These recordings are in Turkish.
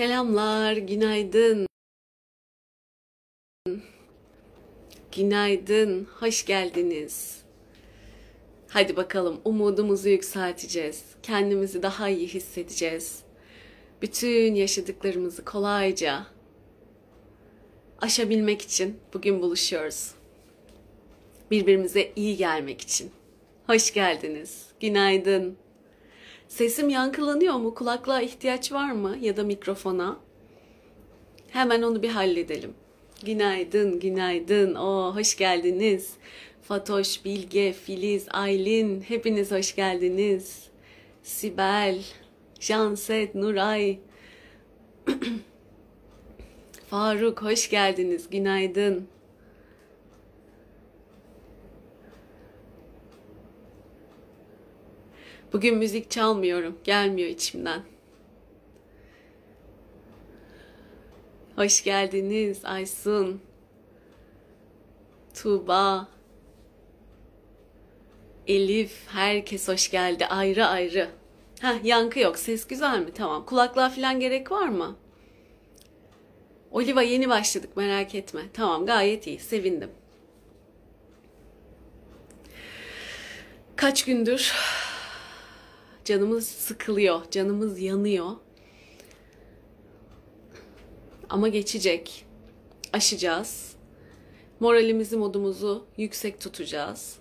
Selamlar, günaydın. Günaydın, hoş geldiniz. Hadi bakalım umudumuzu yükselteceğiz. Kendimizi daha iyi hissedeceğiz. Bütün yaşadıklarımızı kolayca aşabilmek için bugün buluşuyoruz. Birbirimize iyi gelmek için. Hoş geldiniz. Günaydın. Sesim yankılanıyor mu? Kulaklığa ihtiyaç var mı? Ya da mikrofona? Hemen onu bir halledelim. Günaydın, günaydın. Oo, hoş geldiniz. Fatoş, Bilge, Filiz, Aylin, hepiniz hoş geldiniz. Sibel, Janset, Nuray, Faruk, hoş geldiniz. Günaydın. Bugün müzik çalmıyorum. Gelmiyor içimden. Hoş geldiniz Aysun. Tuğba. Elif. Herkes hoş geldi. Ayrı ayrı. Heh, yankı yok. Ses güzel mi? Tamam. Kulaklığa falan gerek var mı? Oliva yeni başladık merak etme. Tamam gayet iyi. Sevindim. Kaç gündür canımız sıkılıyor, canımız yanıyor. Ama geçecek. Aşacağız. Moralimizi, modumuzu yüksek tutacağız.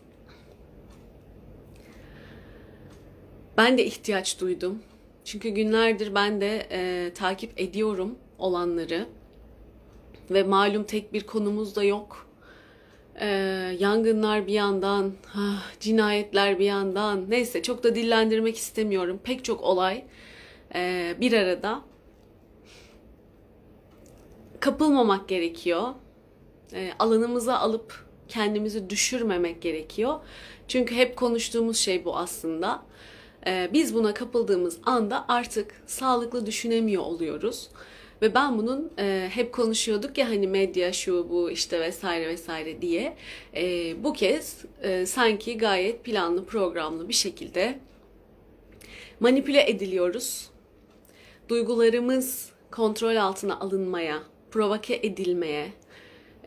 Ben de ihtiyaç duydum. Çünkü günlerdir ben de e, takip ediyorum olanları. Ve malum tek bir konumuz da yok. Ee, yangınlar bir yandan, ah, cinayetler bir yandan. Neyse çok da dillendirmek istemiyorum. Pek çok olay e, bir arada. Kapılmamak gerekiyor. E, alanımıza alıp kendimizi düşürmemek gerekiyor. Çünkü hep konuştuğumuz şey bu aslında. E, biz buna kapıldığımız anda artık sağlıklı düşünemiyor oluyoruz. Ve ben bunun e, hep konuşuyorduk ya hani medya şu bu işte vesaire vesaire diye. E, bu kez e, sanki gayet planlı programlı bir şekilde manipüle ediliyoruz. Duygularımız kontrol altına alınmaya, provoke edilmeye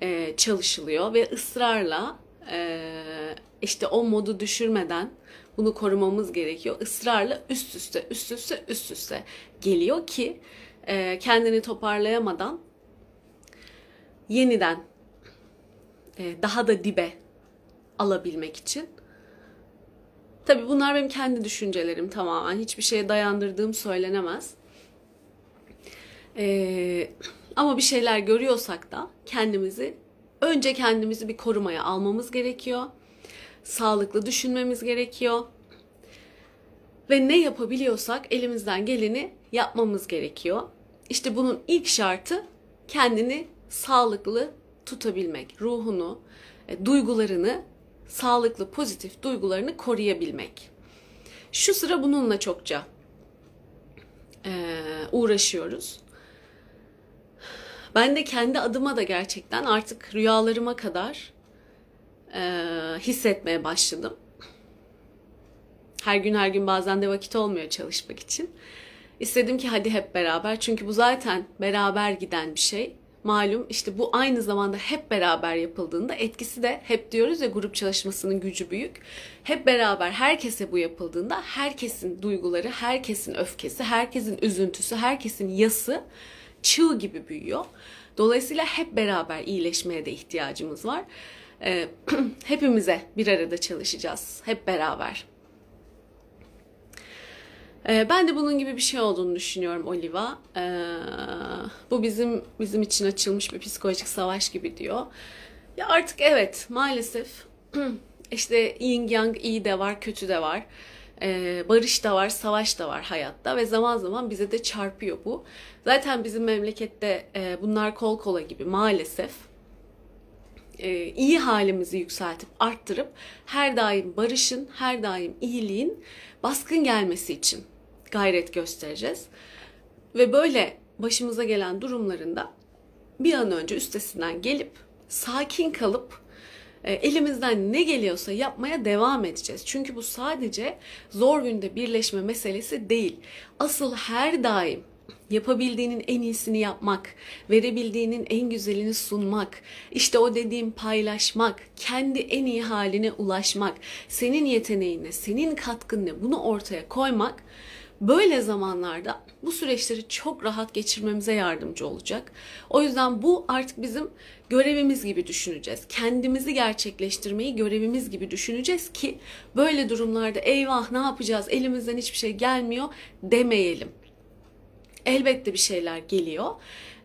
e, çalışılıyor ve ısrarla e, işte o modu düşürmeden bunu korumamız gerekiyor. Israrla üst üste, üst üste, üst üste geliyor ki e, kendini toparlayamadan yeniden e, daha da dibe alabilmek için. Tabii bunlar benim kendi düşüncelerim tamamen. Hiçbir şeye dayandırdığım söylenemez. E, ama bir şeyler görüyorsak da kendimizi önce kendimizi bir korumaya almamız gerekiyor. Sağlıklı düşünmemiz gerekiyor. Ve ne yapabiliyorsak elimizden geleni yapmamız gerekiyor. İşte bunun ilk şartı kendini sağlıklı tutabilmek, ruhunu, e, duygularını, sağlıklı, pozitif duygularını koruyabilmek. Şu sıra bununla çokça e, uğraşıyoruz. Ben de kendi adıma da gerçekten artık rüyalarıma kadar e, hissetmeye başladım. Her gün her gün bazen de vakit olmuyor çalışmak için. İstedim ki hadi hep beraber çünkü bu zaten beraber giden bir şey. Malum işte bu aynı zamanda hep beraber yapıldığında etkisi de hep diyoruz ya grup çalışmasının gücü büyük. Hep beraber herkese bu yapıldığında herkesin duyguları, herkesin öfkesi, herkesin üzüntüsü, herkesin yası çığ gibi büyüyor. Dolayısıyla hep beraber iyileşmeye de ihtiyacımız var. Ee, hepimize bir arada çalışacağız. Hep beraber. Ee, ben de bunun gibi bir şey olduğunu düşünüyorum Oliva. Ee, bu bizim bizim için açılmış bir psikolojik savaş gibi diyor. Ya artık evet maalesef işte yin yang iyi de var kötü de var. Ee, barış da var, savaş da var hayatta ve zaman zaman bize de çarpıyor bu. Zaten bizim memlekette e, bunlar kol kola gibi maalesef e, iyi halimizi yükseltip arttırıp her daim barışın, her daim iyiliğin baskın gelmesi için gayret göstereceğiz. Ve böyle başımıza gelen durumlarında bir an önce üstesinden gelip sakin kalıp e, elimizden ne geliyorsa yapmaya devam edeceğiz. Çünkü bu sadece zor günde birleşme meselesi değil. Asıl her daim yapabildiğinin en iyisini yapmak, verebildiğinin en güzelini sunmak, işte o dediğim paylaşmak, kendi en iyi haline ulaşmak, senin yeteneğinle, senin katkınla bunu ortaya koymak böyle zamanlarda bu süreçleri çok rahat geçirmemize yardımcı olacak. O yüzden bu artık bizim görevimiz gibi düşüneceğiz. Kendimizi gerçekleştirmeyi görevimiz gibi düşüneceğiz ki böyle durumlarda eyvah ne yapacağız elimizden hiçbir şey gelmiyor demeyelim. Elbette bir şeyler geliyor.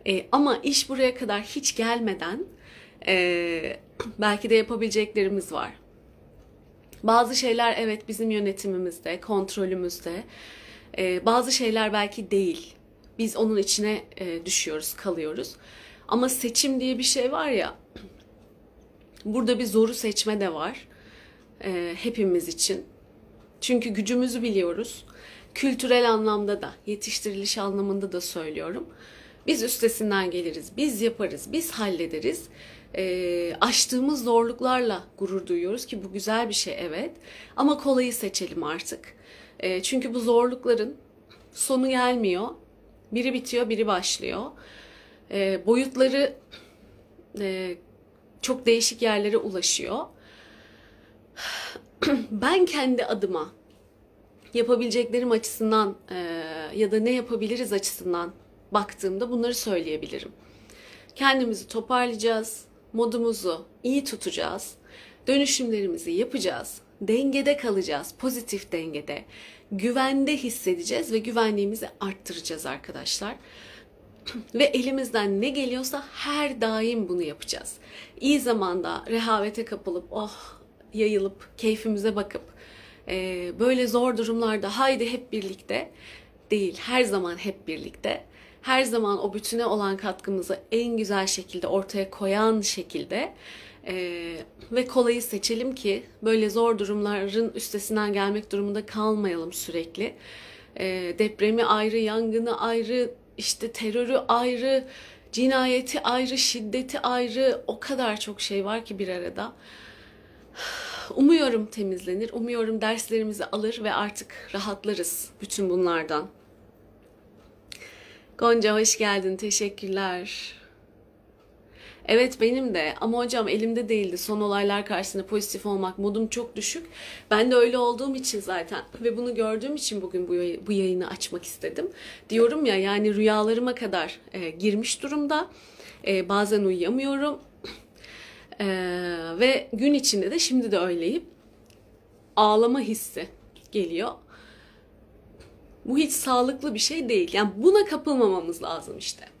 E, ama iş buraya kadar hiç gelmeden e, belki de yapabileceklerimiz var. Bazı şeyler evet bizim yönetimimizde, kontrolümüzde. E, bazı şeyler belki değil. Biz onun içine e, düşüyoruz, kalıyoruz. Ama seçim diye bir şey var ya. Burada bir zoru seçme de var. E, hepimiz için. Çünkü gücümüzü biliyoruz. Kültürel anlamda da, yetiştiriliş anlamında da söylüyorum. Biz üstesinden geliriz, biz yaparız, biz hallederiz. E, aştığımız zorluklarla gurur duyuyoruz ki bu güzel bir şey evet. Ama kolayı seçelim artık. E, çünkü bu zorlukların sonu gelmiyor. Biri bitiyor, biri başlıyor. E, boyutları e, çok değişik yerlere ulaşıyor. ben kendi adıma yapabileceklerim açısından e, ya da ne yapabiliriz açısından baktığımda bunları söyleyebilirim. Kendimizi toparlayacağız, modumuzu iyi tutacağız, dönüşümlerimizi yapacağız, dengede kalacağız, pozitif dengede, güvende hissedeceğiz ve güvenliğimizi arttıracağız arkadaşlar. ve elimizden ne geliyorsa her daim bunu yapacağız. İyi zamanda rehavete kapılıp oh yayılıp keyfimize bakıp e, böyle zor durumlarda haydi hep birlikte değil her zaman hep birlikte her zaman o bütüne olan katkımızı en güzel şekilde ortaya koyan şekilde e, ve kolayı seçelim ki böyle zor durumların üstesinden gelmek durumunda kalmayalım sürekli. E, depremi ayrı, yangını ayrı, işte terörü ayrı, cinayeti ayrı, şiddeti ayrı o kadar çok şey var ki bir arada. Umuyorum temizlenir, umuyorum derslerimizi alır ve artık rahatlarız bütün bunlardan. Gonca hoş geldin, teşekkürler. Evet benim de ama hocam elimde değildi. Son olaylar karşısında pozitif olmak modum çok düşük. Ben de öyle olduğum için zaten ve bunu gördüğüm için bugün bu, bu yayını açmak istedim. Diyorum ya yani rüyalarıma kadar e, girmiş durumda. E, bazen uyuyamıyorum. E, ve gün içinde de şimdi de öyleyim. Ağlama hissi geliyor. Bu hiç sağlıklı bir şey değil. Yani buna kapılmamamız lazım işte.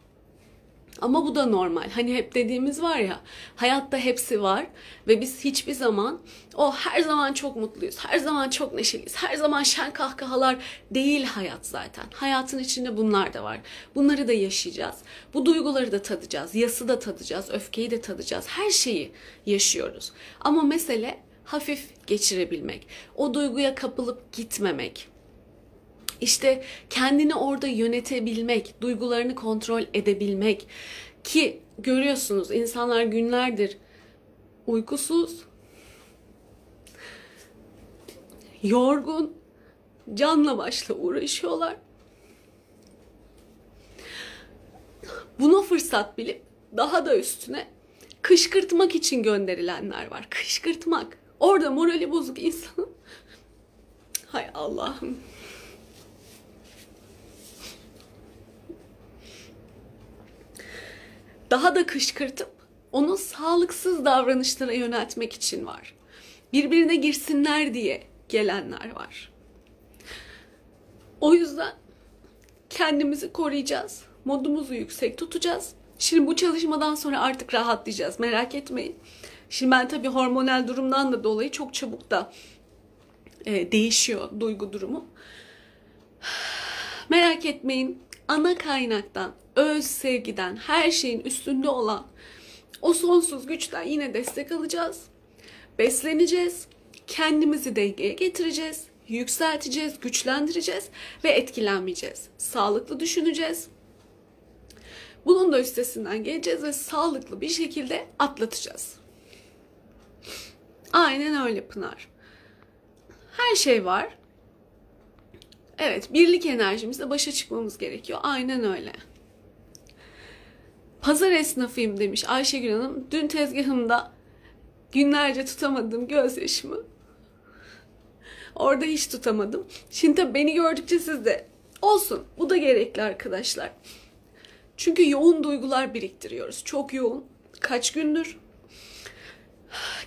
Ama bu da normal. Hani hep dediğimiz var ya, hayatta hepsi var ve biz hiçbir zaman o her zaman çok mutluyuz, her zaman çok neşeliyiz, her zaman şen kahkahalar değil hayat zaten. Hayatın içinde bunlar da var. Bunları da yaşayacağız. Bu duyguları da tadacağız, yası da tadacağız, öfkeyi de tadacağız. Her şeyi yaşıyoruz. Ama mesele hafif geçirebilmek. O duyguya kapılıp gitmemek. İşte kendini orada yönetebilmek, duygularını kontrol edebilmek ki görüyorsunuz insanlar günlerdir uykusuz, yorgun, canla başla uğraşıyorlar. Buna fırsat bilip daha da üstüne kışkırtmak için gönderilenler var. Kışkırtmak. Orada morali bozuk insanın. Hay Allah'ım. Daha da kışkırtıp onu sağlıksız davranışlara yöneltmek için var. Birbirine girsinler diye gelenler var. O yüzden kendimizi koruyacağız. Modumuzu yüksek tutacağız. Şimdi bu çalışmadan sonra artık rahatlayacağız. Merak etmeyin. Şimdi ben tabii hormonal durumdan da dolayı çok çabuk da e, değişiyor duygu durumu. Merak etmeyin. Ana kaynaktan öz sevgiden, her şeyin üstünde olan o sonsuz güçten yine destek alacağız. Besleneceğiz. Kendimizi dengeye getireceğiz. Yükselteceğiz, güçlendireceğiz ve etkilenmeyeceğiz. Sağlıklı düşüneceğiz. Bunun da üstesinden geleceğiz ve sağlıklı bir şekilde atlatacağız. Aynen öyle Pınar. Her şey var. Evet, birlik enerjimizle başa çıkmamız gerekiyor. Aynen öyle. Pazar esnafıyım demiş Ayşegül Hanım. Dün tezgahımda günlerce tutamadım gözyaşımı. Orada hiç tutamadım. Şimdi tabii beni gördükçe siz de olsun. Bu da gerekli arkadaşlar. Çünkü yoğun duygular biriktiriyoruz. Çok yoğun. Kaç gündür.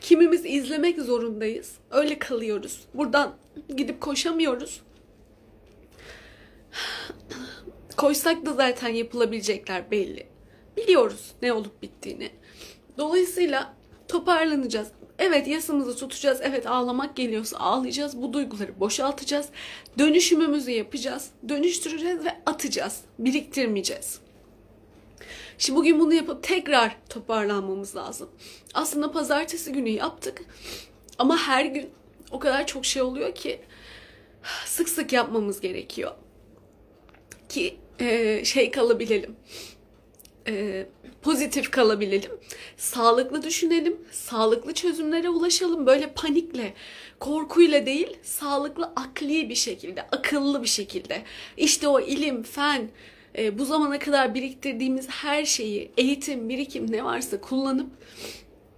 Kimimiz izlemek zorundayız. Öyle kalıyoruz. Buradan gidip koşamıyoruz. Koysak da zaten yapılabilecekler belli. Biliyoruz ne olup bittiğini. Dolayısıyla toparlanacağız. Evet yasımızı tutacağız. Evet ağlamak geliyorsa ağlayacağız. Bu duyguları boşaltacağız. Dönüşümümüzü yapacağız. Dönüştüreceğiz ve atacağız. Biriktirmeyeceğiz. Şimdi bugün bunu yapıp tekrar toparlanmamız lazım. Aslında pazartesi günü yaptık. Ama her gün o kadar çok şey oluyor ki sık sık yapmamız gerekiyor. Ki e, şey kalabilelim. E, pozitif kalabilelim. Sağlıklı düşünelim. Sağlıklı çözümlere ulaşalım. Böyle panikle, korkuyla değil, sağlıklı, akli bir şekilde, akıllı bir şekilde. İşte o ilim, fen, e, bu zamana kadar biriktirdiğimiz her şeyi, eğitim, birikim ne varsa kullanıp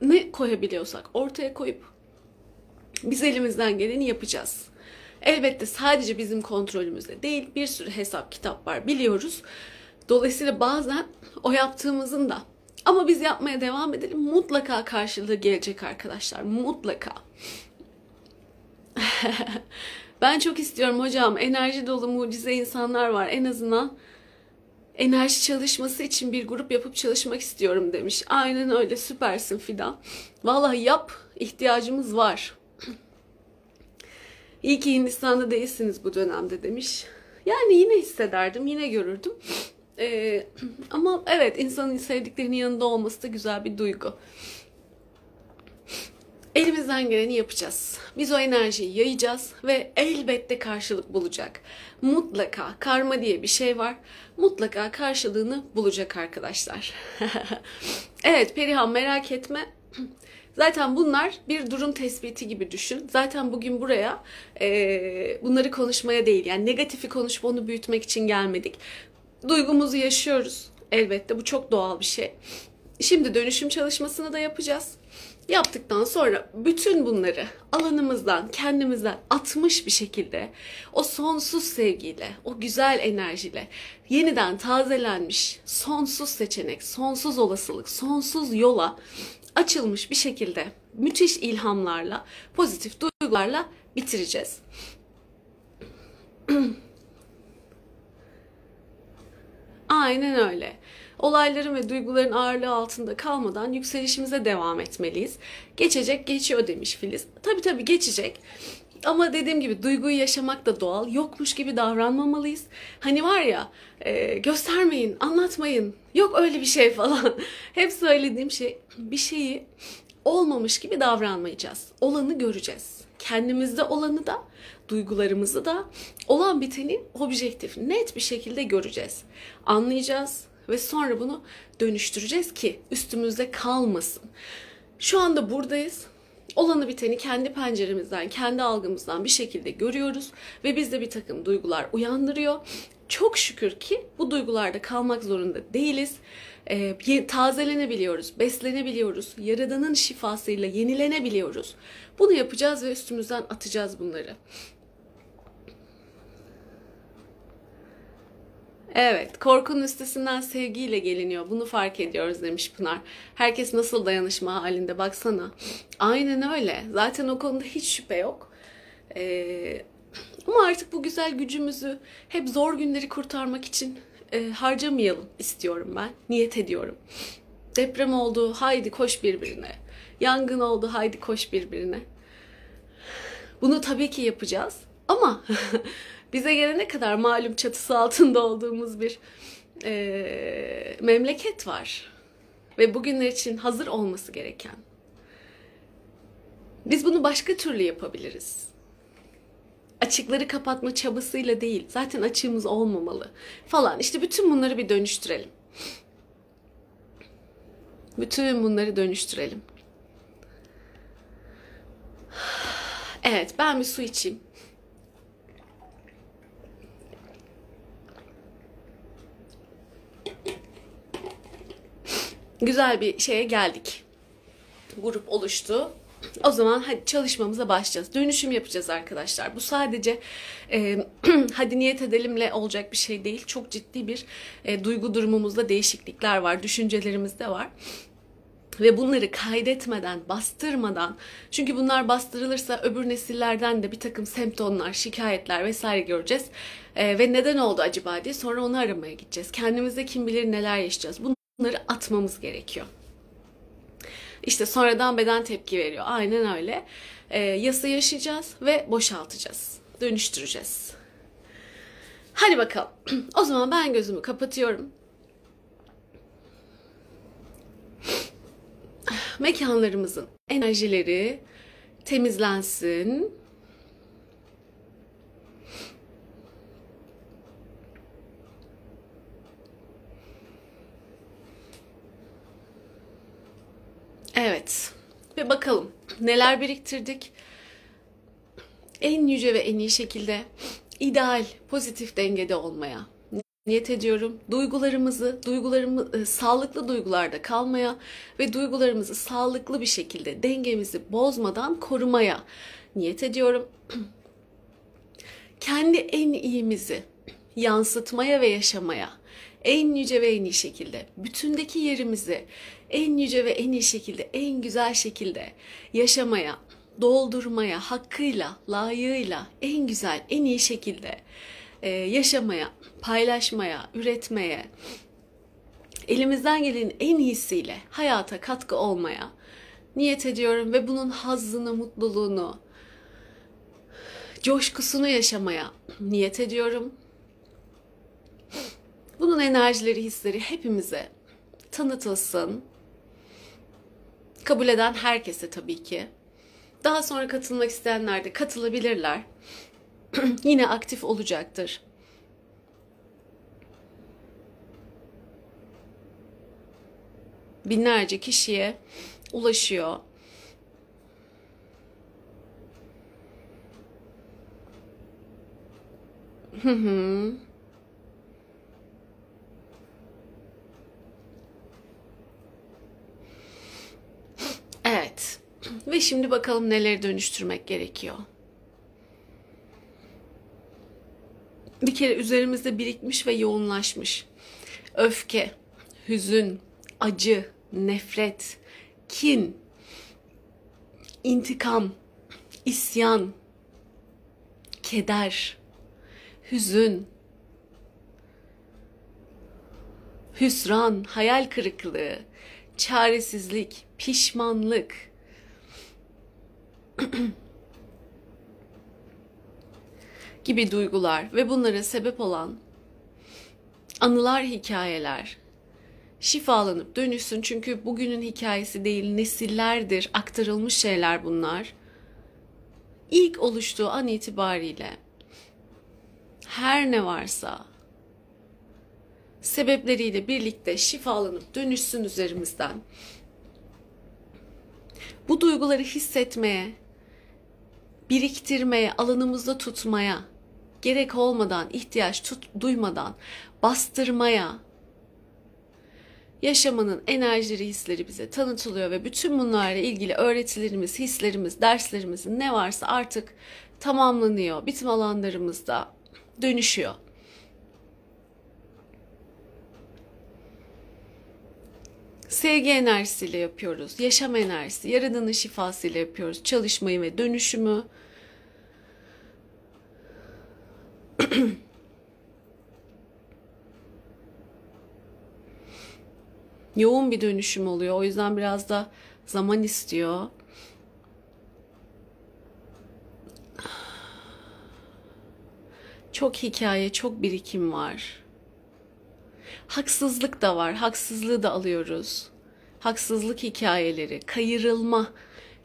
ne koyabiliyorsak ortaya koyup biz elimizden geleni yapacağız. Elbette sadece bizim kontrolümüzde değil bir sürü hesap kitap var biliyoruz. Dolayısıyla bazen o yaptığımızın da ama biz yapmaya devam edelim mutlaka karşılığı gelecek arkadaşlar mutlaka. ben çok istiyorum hocam enerji dolu mucize insanlar var en azından enerji çalışması için bir grup yapıp çalışmak istiyorum demiş. Aynen öyle süpersin Fidan. Vallahi yap ihtiyacımız var. İyi ki Hindistan'da değilsiniz bu dönemde demiş. Yani yine hissederdim, yine görürdüm. Ee, ama evet insanın sevdiklerinin yanında olması da güzel bir duygu. Elimizden geleni yapacağız. Biz o enerjiyi yayacağız ve elbette karşılık bulacak. Mutlaka karma diye bir şey var. Mutlaka karşılığını bulacak arkadaşlar. evet Perihan merak etme. Zaten bunlar bir durum tespiti gibi düşün. Zaten bugün buraya e, bunları konuşmaya değil yani negatifi konuşup onu büyütmek için gelmedik. Duygumuzu yaşıyoruz. Elbette bu çok doğal bir şey. Şimdi dönüşüm çalışmasını da yapacağız. Yaptıktan sonra bütün bunları alanımızdan, kendimizden atmış bir şekilde o sonsuz sevgiyle, o güzel enerjiyle yeniden tazelenmiş sonsuz seçenek, sonsuz olasılık, sonsuz yola açılmış bir şekilde müthiş ilhamlarla, pozitif duygularla bitireceğiz. Aynen öyle. Olayların ve duyguların ağırlığı altında kalmadan yükselişimize devam etmeliyiz. Geçecek geçiyor demiş Filiz. Tabii tabii geçecek. Ama dediğim gibi duyguyu yaşamak da doğal. Yokmuş gibi davranmamalıyız. Hani var ya e, göstermeyin, anlatmayın. Yok öyle bir şey falan. Hep söylediğim şey bir şeyi olmamış gibi davranmayacağız. Olanı göreceğiz. Kendimizde olanı da, duygularımızı da, olan biteni objektif, net bir şekilde göreceğiz. Anlayacağız ve sonra bunu dönüştüreceğiz ki üstümüzde kalmasın. Şu anda buradayız olanı biteni kendi penceremizden, kendi algımızdan bir şekilde görüyoruz ve bizde bir takım duygular uyandırıyor. Çok şükür ki bu duygularda kalmak zorunda değiliz. E, tazelenebiliyoruz, beslenebiliyoruz, yaradanın şifasıyla yenilenebiliyoruz. Bunu yapacağız ve üstümüzden atacağız bunları. Evet, korkunun üstesinden sevgiyle geliniyor. Bunu fark ediyoruz demiş Pınar. Herkes nasıl dayanışma halinde baksana. Aynen öyle. Zaten o konuda hiç şüphe yok. Ee, ama artık bu güzel gücümüzü hep zor günleri kurtarmak için e, harcamayalım istiyorum ben. Niyet ediyorum. Deprem oldu, haydi koş birbirine. Yangın oldu, haydi koş birbirine. Bunu tabii ki yapacağız. Ama bize gelene kadar malum çatısı altında olduğumuz bir e, memleket var. Ve bugünler için hazır olması gereken. Biz bunu başka türlü yapabiliriz. Açıkları kapatma çabasıyla değil. Zaten açığımız olmamalı falan. İşte bütün bunları bir dönüştürelim. Bütün bunları dönüştürelim. Evet ben bir su içeyim. Güzel bir şeye geldik. Grup oluştu. O zaman hadi çalışmamıza başlayacağız. Dönüşüm yapacağız arkadaşlar. Bu sadece e, hadi niyet edelimle olacak bir şey değil. Çok ciddi bir e, duygu durumumuzda değişiklikler var. Düşüncelerimizde var ve bunları kaydetmeden, bastırmadan çünkü bunlar bastırılırsa öbür nesillerden de bir takım semptomlar, şikayetler vesaire göreceğiz. Ee, ve neden oldu acaba diye sonra onu aramaya gideceğiz. Kendimizde kim bilir neler yaşayacağız. Bunları atmamız gerekiyor. İşte sonradan beden tepki veriyor. Aynen öyle. Ee, yası yaşayacağız ve boşaltacağız. Dönüştüreceğiz. Hadi bakalım. o zaman ben gözümü kapatıyorum. mekanlarımızın enerjileri temizlensin. Evet. Ve bakalım neler biriktirdik. En yüce ve en iyi şekilde ideal, pozitif dengede olmaya niyet ediyorum. Duygularımızı, duygularımı e, sağlıklı duygularda kalmaya ve duygularımızı sağlıklı bir şekilde dengemizi bozmadan korumaya niyet ediyorum. Kendi en iyimizi yansıtmaya ve yaşamaya en yüce ve en iyi şekilde bütündeki yerimizi en yüce ve en iyi şekilde en güzel şekilde yaşamaya, doldurmaya, hakkıyla, layığıyla en güzel, en iyi şekilde e, yaşamaya, paylaşmaya, üretmeye, elimizden gelenin en iyisiyle hayata katkı olmaya niyet ediyorum ve bunun hazzını, mutluluğunu, coşkusunu yaşamaya niyet ediyorum. Bunun enerjileri, hisleri hepimize tanıtılsın. Kabul eden herkese tabii ki. Daha sonra katılmak isteyenler de katılabilirler. yine aktif olacaktır. Binlerce kişiye ulaşıyor. Hı hı. Evet. Ve şimdi bakalım neleri dönüştürmek gerekiyor. bir kere üzerimizde birikmiş ve yoğunlaşmış. Öfke, hüzün, acı, nefret, kin, intikam, isyan, keder, hüzün, hüsran, hayal kırıklığı, çaresizlik, pişmanlık, gibi duygular ve bunlara sebep olan anılar, hikayeler şifalanıp dönüşsün. Çünkü bugünün hikayesi değil, nesillerdir aktarılmış şeyler bunlar. İlk oluştuğu an itibariyle her ne varsa sebepleriyle birlikte şifalanıp dönüşsün üzerimizden. Bu duyguları hissetmeye, biriktirmeye, alanımızda tutmaya, gerek olmadan, ihtiyaç tut, duymadan bastırmaya, yaşamanın enerjileri, hisleri bize tanıtılıyor ve bütün bunlarla ilgili öğretilerimiz, hislerimiz, derslerimiz ne varsa artık tamamlanıyor. Bitim alanlarımızda dönüşüyor. Sevgi enerjisiyle yapıyoruz. Yaşam enerjisi, yaradanın şifasıyla yapıyoruz. Çalışmayı ve dönüşümü. Yoğun bir dönüşüm oluyor. O yüzden biraz da zaman istiyor. Çok hikaye, çok birikim var. Haksızlık da var. Haksızlığı da alıyoruz. Haksızlık hikayeleri, kayırılma,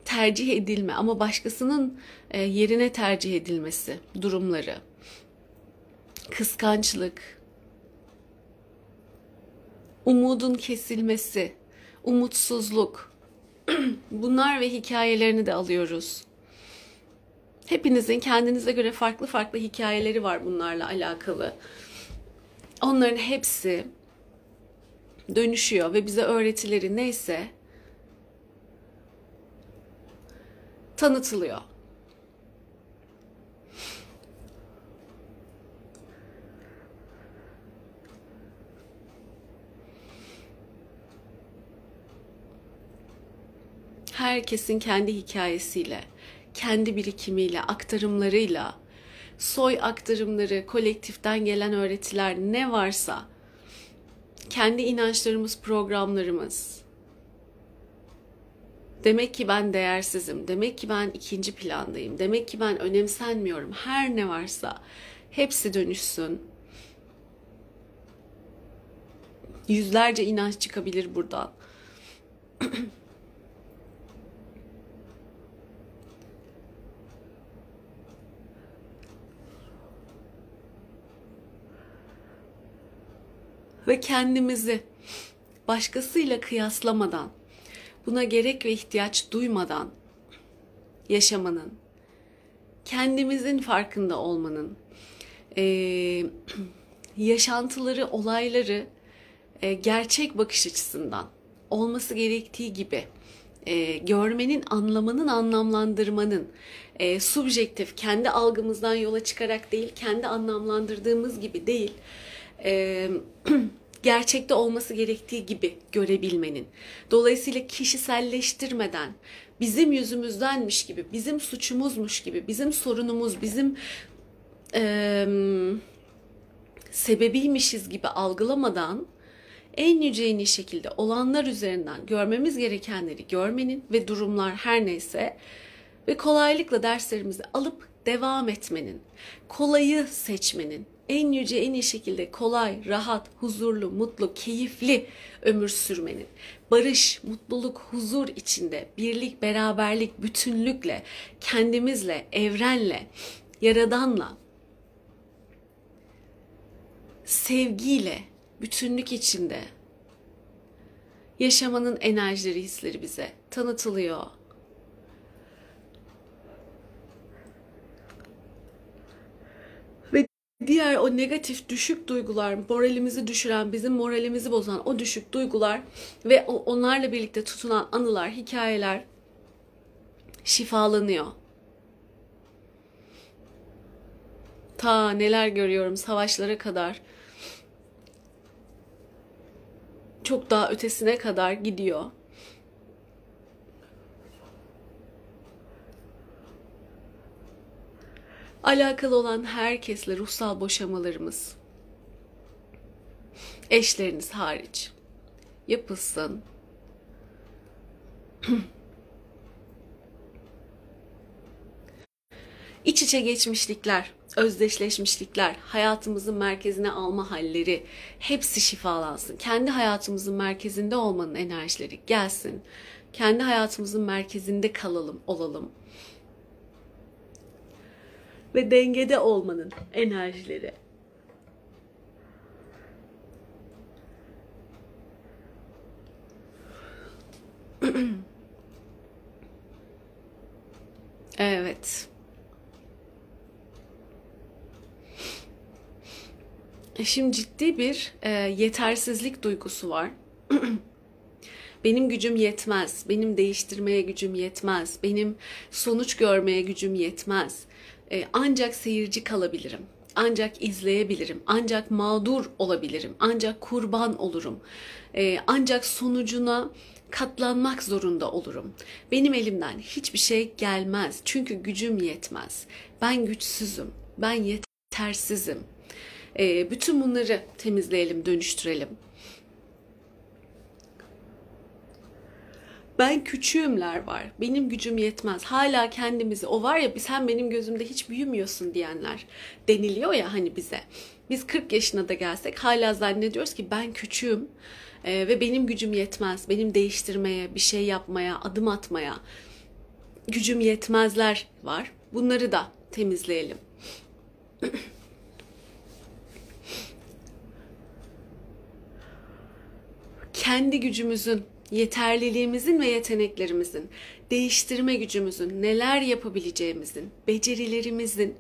tercih edilme ama başkasının e, yerine tercih edilmesi durumları kıskançlık, umudun kesilmesi, umutsuzluk. Bunlar ve hikayelerini de alıyoruz. Hepinizin kendinize göre farklı farklı hikayeleri var bunlarla alakalı. Onların hepsi dönüşüyor ve bize öğretileri neyse tanıtılıyor. Herkesin kendi hikayesiyle, kendi birikimiyle, aktarımlarıyla, soy aktarımları, kolektiften gelen öğretiler ne varsa, kendi inançlarımız, programlarımız, Demek ki ben değersizim. Demek ki ben ikinci plandayım. Demek ki ben önemsenmiyorum. Her ne varsa hepsi dönüşsün. Yüzlerce inanç çıkabilir buradan. Ve kendimizi başkasıyla kıyaslamadan buna gerek ve ihtiyaç duymadan yaşamanın, kendimizin farkında olmanın, e, yaşantıları, olayları e, gerçek bakış açısından olması gerektiği gibi e, görmenin, anlamanın, anlamlandırmanın e, subjektif, kendi algımızdan yola çıkarak değil, kendi anlamlandırdığımız gibi değil, e, gerçekte olması gerektiği gibi görebilmenin. Dolayısıyla kişiselleştirmeden bizim yüzümüzdenmiş gibi, bizim suçumuzmuş gibi, bizim sorunumuz, bizim e, sebebiymişiz gibi algılamadan en yüce en iyi şekilde olanlar üzerinden görmemiz gerekenleri görmenin ve durumlar her neyse ve kolaylıkla derslerimizi alıp devam etmenin, kolayı seçmenin, en yüce en iyi şekilde kolay, rahat, huzurlu, mutlu, keyifli ömür sürmenin, barış, mutluluk, huzur içinde birlik, beraberlik, bütünlükle, kendimizle, evrenle, yaradanla, sevgiyle, bütünlük içinde yaşamanın enerjileri, hisleri bize tanıtılıyor. Diğer o negatif düşük duygular, moralimizi düşüren, bizim moralimizi bozan o düşük duygular ve onlarla birlikte tutunan anılar, hikayeler şifalanıyor. Ta neler görüyorum savaşlara kadar çok daha ötesine kadar gidiyor. Alakalı olan herkesle ruhsal boşamalarımız eşleriniz hariç yapılsın. İç içe geçmişlikler, özdeşleşmişlikler, hayatımızın merkezine alma halleri hepsi şifalansın. Kendi hayatımızın merkezinde olmanın enerjileri gelsin. Kendi hayatımızın merkezinde kalalım, olalım. Ve dengede olmanın enerjileri. evet. Şimdi ciddi bir e, yetersizlik duygusu var. benim gücüm yetmez, benim değiştirmeye gücüm yetmez, benim sonuç görmeye gücüm yetmez. E, ancak seyirci kalabilirim, ancak izleyebilirim, ancak mağdur olabilirim, ancak kurban olurum, e, ancak sonucuna katlanmak zorunda olurum. Benim elimden hiçbir şey gelmez çünkü gücüm yetmez. Ben güçsüzüm, ben yetersizim e, bütün bunları temizleyelim, dönüştürelim. Ben küçüğümler var. Benim gücüm yetmez. Hala kendimizi o var ya sen benim gözümde hiç büyümüyorsun diyenler deniliyor ya hani bize. Biz 40 yaşına da gelsek hala zannediyoruz ki ben küçüğüm e, ve benim gücüm yetmez. Benim değiştirmeye, bir şey yapmaya, adım atmaya gücüm yetmezler var. Bunları da temizleyelim. kendi gücümüzün yeterliliğimizin ve yeteneklerimizin, değiştirme gücümüzün, neler yapabileceğimizin, becerilerimizin,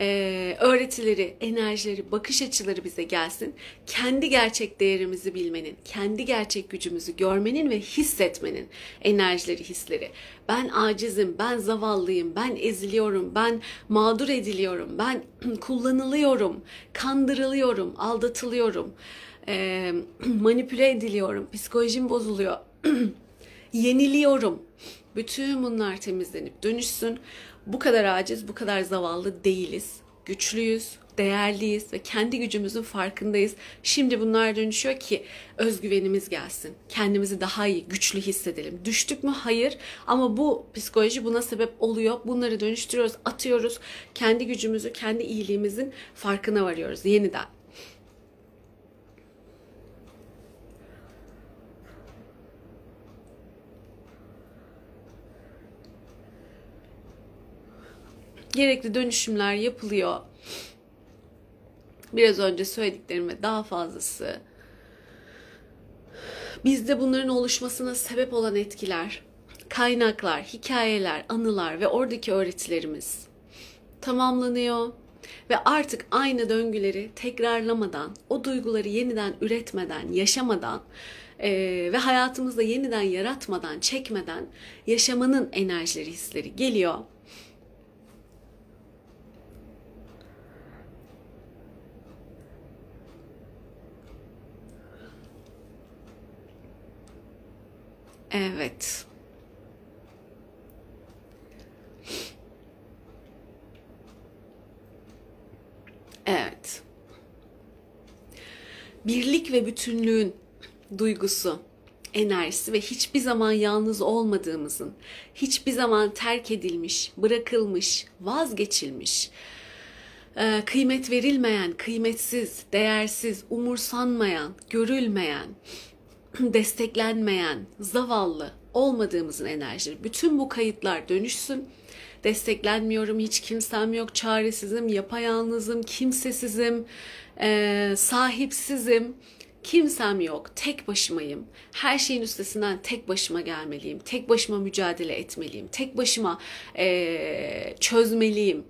e, öğretileri, enerjileri, bakış açıları bize gelsin. Kendi gerçek değerimizi bilmenin, kendi gerçek gücümüzü görmenin ve hissetmenin enerjileri, hisleri. Ben acizim, ben zavallıyım, ben eziliyorum, ben mağdur ediliyorum, ben kullanılıyorum, kandırılıyorum, aldatılıyorum, e, manipüle ediliyorum, psikolojim bozuluyor, yeniliyorum. Bütün bunlar temizlenip dönüşsün. Bu kadar aciz, bu kadar zavallı değiliz. Güçlüyüz, değerliyiz ve kendi gücümüzün farkındayız. Şimdi bunlar dönüşüyor ki özgüvenimiz gelsin. Kendimizi daha iyi, güçlü hissedelim. Düştük mü? Hayır. Ama bu psikoloji buna sebep oluyor. Bunları dönüştürüyoruz, atıyoruz. Kendi gücümüzü, kendi iyiliğimizin farkına varıyoruz yeniden. Gerekli dönüşümler yapılıyor. Biraz önce söylediklerime daha fazlası. Bizde bunların oluşmasına sebep olan etkiler, kaynaklar, hikayeler, anılar ve oradaki öğretilerimiz tamamlanıyor ve artık aynı döngüleri tekrarlamadan, o duyguları yeniden üretmeden, yaşamadan e, ve hayatımızda yeniden yaratmadan, çekmeden yaşamanın enerjileri, hisleri geliyor Evet. Evet. Birlik ve bütünlüğün duygusu, enerjisi ve hiçbir zaman yalnız olmadığımızın, hiçbir zaman terk edilmiş, bırakılmış, vazgeçilmiş, e, kıymet verilmeyen, kıymetsiz, değersiz, umursanmayan, görülmeyen, desteklenmeyen, zavallı olmadığımızın enerjileri. Bütün bu kayıtlar dönüşsün. Desteklenmiyorum, hiç kimsem yok, çaresizim, yapayalnızım, kimsesizim, e, sahipsizim. Kimsem yok, tek başımayım. Her şeyin üstesinden tek başıma gelmeliyim. Tek başıma mücadele etmeliyim. Tek başıma e, çözmeliyim.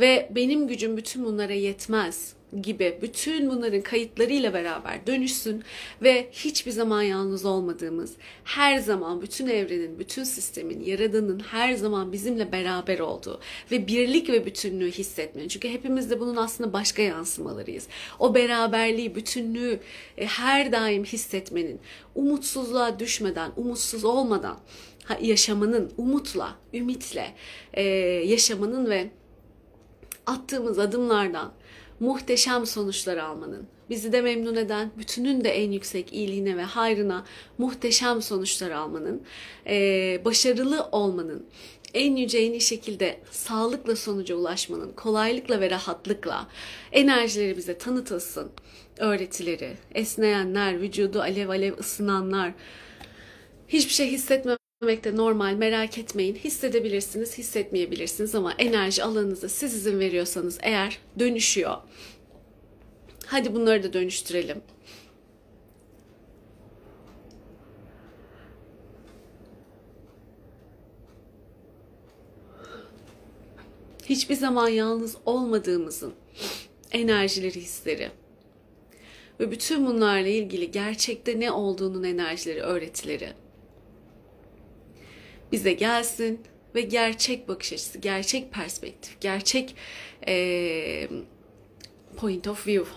Ve benim gücüm bütün bunlara yetmez gibi bütün bunların kayıtlarıyla beraber dönüşsün ve hiçbir zaman yalnız olmadığımız, her zaman bütün evrenin, bütün sistemin, yaradanın her zaman bizimle beraber olduğu ve birlik ve bütünlüğü hissetmenin. Çünkü hepimiz de bunun aslında başka yansımalarıyız. O beraberliği, bütünlüğü e, her daim hissetmenin, umutsuzluğa düşmeden, umutsuz olmadan yaşamanın, umutla, ümitle e, yaşamanın ve attığımız adımlardan muhteşem sonuçlar almanın, bizi de memnun eden, bütünün de en yüksek iyiliğine ve hayrına muhteşem sonuçlar almanın, başarılı olmanın, en yüce en iyi şekilde sağlıkla sonuca ulaşmanın, kolaylıkla ve rahatlıkla enerjileri bize tanıtılsın. Öğretileri, esneyenler, vücudu alev alev ısınanlar, hiçbir şey hissetmemek de normal merak etmeyin. Hissedebilirsiniz, hissetmeyebilirsiniz ama enerji alanınıza siz izin veriyorsanız eğer dönüşüyor. Hadi bunları da dönüştürelim. Hiçbir zaman yalnız olmadığımızın enerjileri, hisleri ve bütün bunlarla ilgili gerçekte ne olduğunun enerjileri, öğretileri bize gelsin ve gerçek bakış açısı, gerçek perspektif, gerçek e, point of view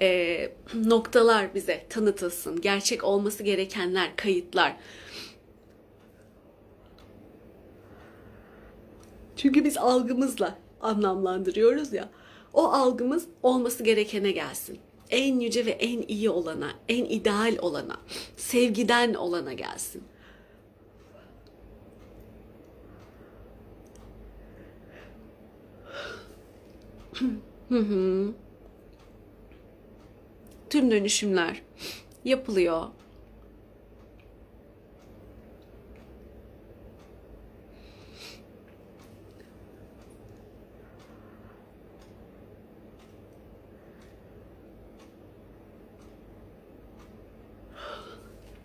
e, noktalar bize tanıtılsın. Gerçek olması gerekenler, kayıtlar. Çünkü biz algımızla anlamlandırıyoruz ya. O algımız olması gerekene gelsin. En yüce ve en iyi olana, en ideal olana, sevgiden olana gelsin. Hı hı. Tüm dönüşümler yapılıyor.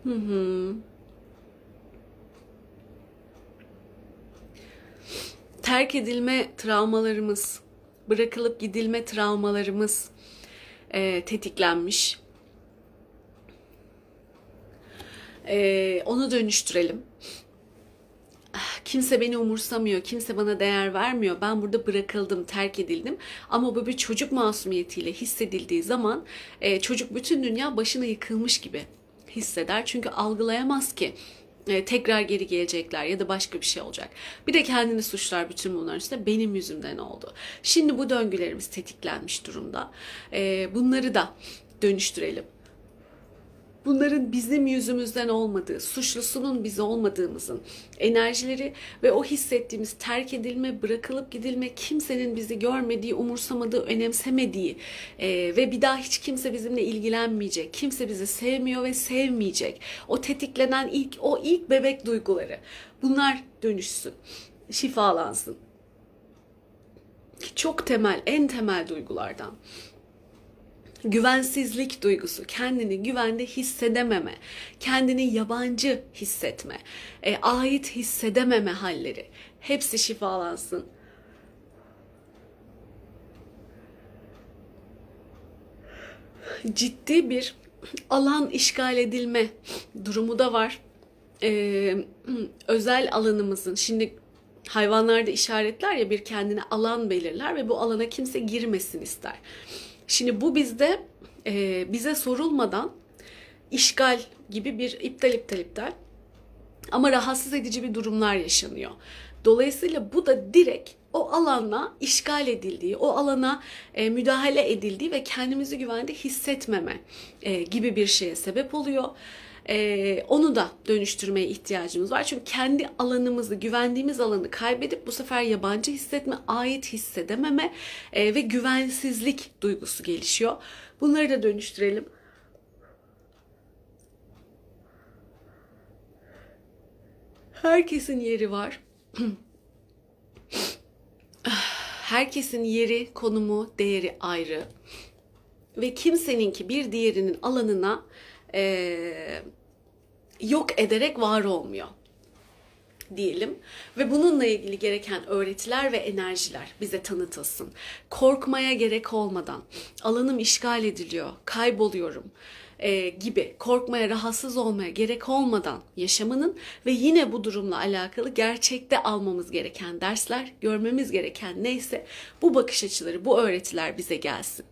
Hı hı. Terk edilme travmalarımız, bırakılıp gidilme travmalarımız e, tetiklenmiş. E, onu dönüştürelim. Kimse beni umursamıyor, kimse bana değer vermiyor. Ben burada bırakıldım, terk edildim. Ama bu bir çocuk masumiyetiyle hissedildiği zaman e, çocuk bütün dünya başına yıkılmış gibi hisseder. Çünkü algılayamaz ki e, tekrar geri gelecekler ya da başka bir şey olacak. Bir de kendini suçlar bütün bunların üstüne benim yüzümden oldu. Şimdi bu döngülerimiz tetiklenmiş durumda. E, bunları da dönüştürelim bunların bizim yüzümüzden olmadığı, suçlusunun biz olmadığımızın enerjileri ve o hissettiğimiz terk edilme, bırakılıp gidilme, kimsenin bizi görmediği, umursamadığı, önemsemediği e, ve bir daha hiç kimse bizimle ilgilenmeyecek, kimse bizi sevmiyor ve sevmeyecek. O tetiklenen ilk o ilk bebek duyguları. Bunlar dönüşsün, şifalansın. Çok temel, en temel duygulardan güvensizlik duygusu, kendini güvende hissedememe, kendini yabancı hissetme, e, ait hissedememe halleri hepsi şifalansın. Ciddi bir alan işgal edilme durumu da var. Ee, özel alanımızın şimdi hayvanlarda işaretler ya bir kendine alan belirler ve bu alana kimse girmesin ister. Şimdi bu bizde e, bize sorulmadan işgal gibi bir iptal iptal iptal ama rahatsız edici bir durumlar yaşanıyor. Dolayısıyla bu da direkt o alana işgal edildiği, o alana e, müdahale edildiği ve kendimizi güvende hissetmeme e, gibi bir şeye sebep oluyor e, onu da dönüştürmeye ihtiyacımız var. Çünkü kendi alanımızı, güvendiğimiz alanı kaybedip bu sefer yabancı hissetme, ait hissedememe e, ve güvensizlik duygusu gelişiyor. Bunları da dönüştürelim. Herkesin yeri var. Herkesin yeri, konumu, değeri ayrı. Ve kimseninki bir diğerinin alanına e, yok ederek var olmuyor diyelim ve bununla ilgili gereken öğretiler ve enerjiler bize tanıtılsın. Korkmaya gerek olmadan alanım işgal ediliyor, kayboluyorum e, gibi korkmaya, rahatsız olmaya gerek olmadan yaşamanın ve yine bu durumla alakalı gerçekte almamız gereken dersler, görmemiz gereken neyse bu bakış açıları, bu öğretiler bize gelsin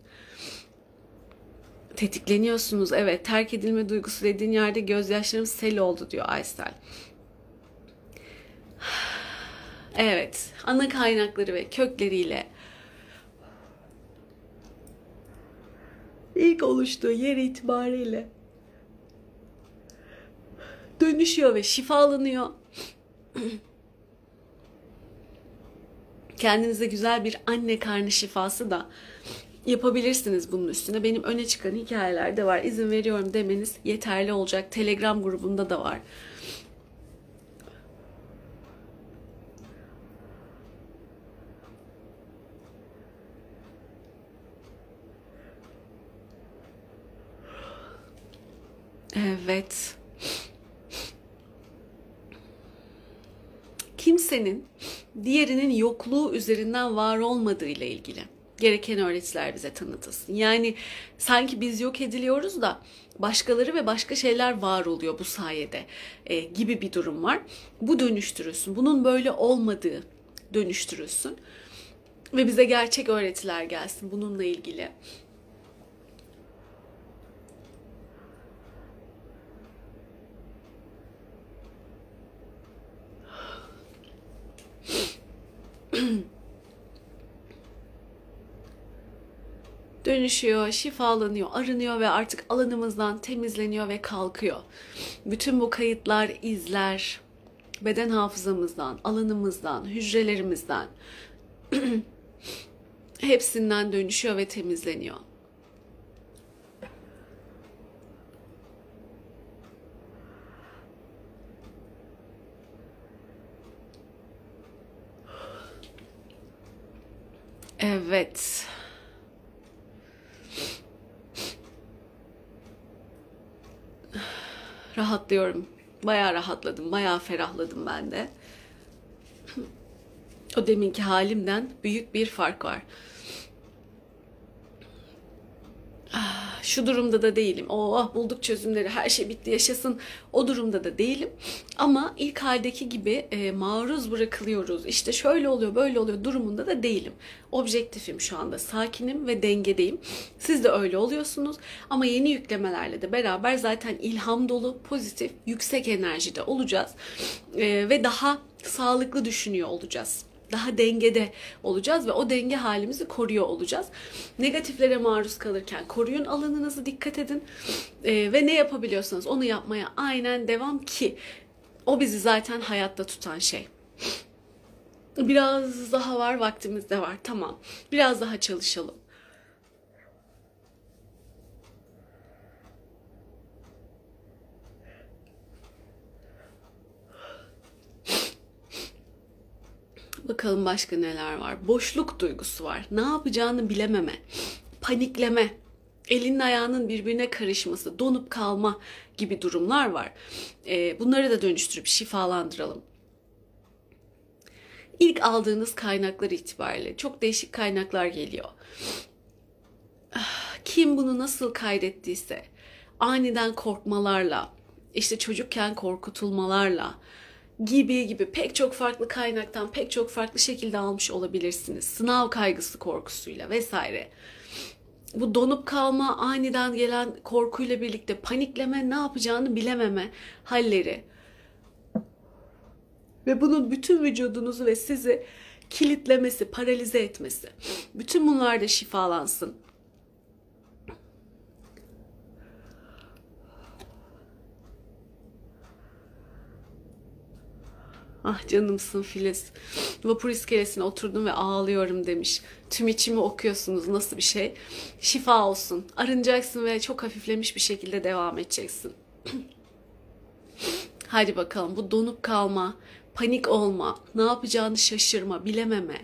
tetikleniyorsunuz. Evet terk edilme duygusu dediğin yerde gözyaşlarım sel oldu diyor Aysel. Evet ana kaynakları ve kökleriyle ilk oluştuğu yer itibariyle dönüşüyor ve şifalanıyor. Kendinize güzel bir anne karnı şifası da yapabilirsiniz bunun üstüne. Benim öne çıkan hikayeler de var. İzin veriyorum demeniz yeterli olacak. Telegram grubunda da var. Evet. Kimsenin diğerinin yokluğu üzerinden var olmadığı ile ilgili gereken öğretiler bize tanıtılsın. Yani sanki biz yok ediliyoruz da başkaları ve başka şeyler var oluyor bu sayede e, gibi bir durum var. Bu dönüştürülsün. Bunun böyle olmadığı dönüştürülsün. Ve bize gerçek öğretiler gelsin bununla ilgili. dönüşüyor, şifalanıyor, arınıyor ve artık alanımızdan temizleniyor ve kalkıyor. Bütün bu kayıtlar, izler, beden hafızamızdan, alanımızdan, hücrelerimizden hepsinden dönüşüyor ve temizleniyor. Evet. Rahatlıyorum. Bayağı rahatladım, bayağı ferahladım ben de. O deminki halimden büyük bir fark var. Ah, şu durumda da değilim. Oh bulduk çözümleri her şey bitti yaşasın. O durumda da değilim. Ama ilk haldeki gibi e, maruz bırakılıyoruz. İşte şöyle oluyor böyle oluyor durumunda da değilim. Objektifim şu anda. Sakinim ve dengedeyim. Siz de öyle oluyorsunuz. Ama yeni yüklemelerle de beraber zaten ilham dolu, pozitif, yüksek enerjide olacağız. E, ve daha sağlıklı düşünüyor olacağız daha dengede olacağız ve o denge halimizi koruyor olacağız. Negatiflere maruz kalırken koruyun alanınızı dikkat edin ee, ve ne yapabiliyorsanız onu yapmaya aynen devam ki o bizi zaten hayatta tutan şey. Biraz daha var vaktimiz de var tamam biraz daha çalışalım. Bakalım başka neler var. Boşluk duygusu var. Ne yapacağını bilememe, panikleme, elinin ayağının birbirine karışması, donup kalma gibi durumlar var. E, bunları da dönüştürüp şifalandıralım. İlk aldığınız kaynaklar itibariyle çok değişik kaynaklar geliyor. Ah, kim bunu nasıl kaydettiyse aniden korkmalarla, işte çocukken korkutulmalarla, gibi gibi pek çok farklı kaynaktan pek çok farklı şekilde almış olabilirsiniz. Sınav kaygısı korkusuyla vesaire. Bu donup kalma, aniden gelen korkuyla birlikte panikleme, ne yapacağını bilememe halleri. Ve bunun bütün vücudunuzu ve sizi kilitlemesi, paralize etmesi. Bütün bunlar da şifalansın. Ah canımsın Filiz. Vapur iskelesine oturdum ve ağlıyorum demiş. Tüm içimi okuyorsunuz nasıl bir şey. Şifa olsun. Arınacaksın ve çok hafiflemiş bir şekilde devam edeceksin. Hadi bakalım bu donup kalma, panik olma, ne yapacağını şaşırma, bilememe.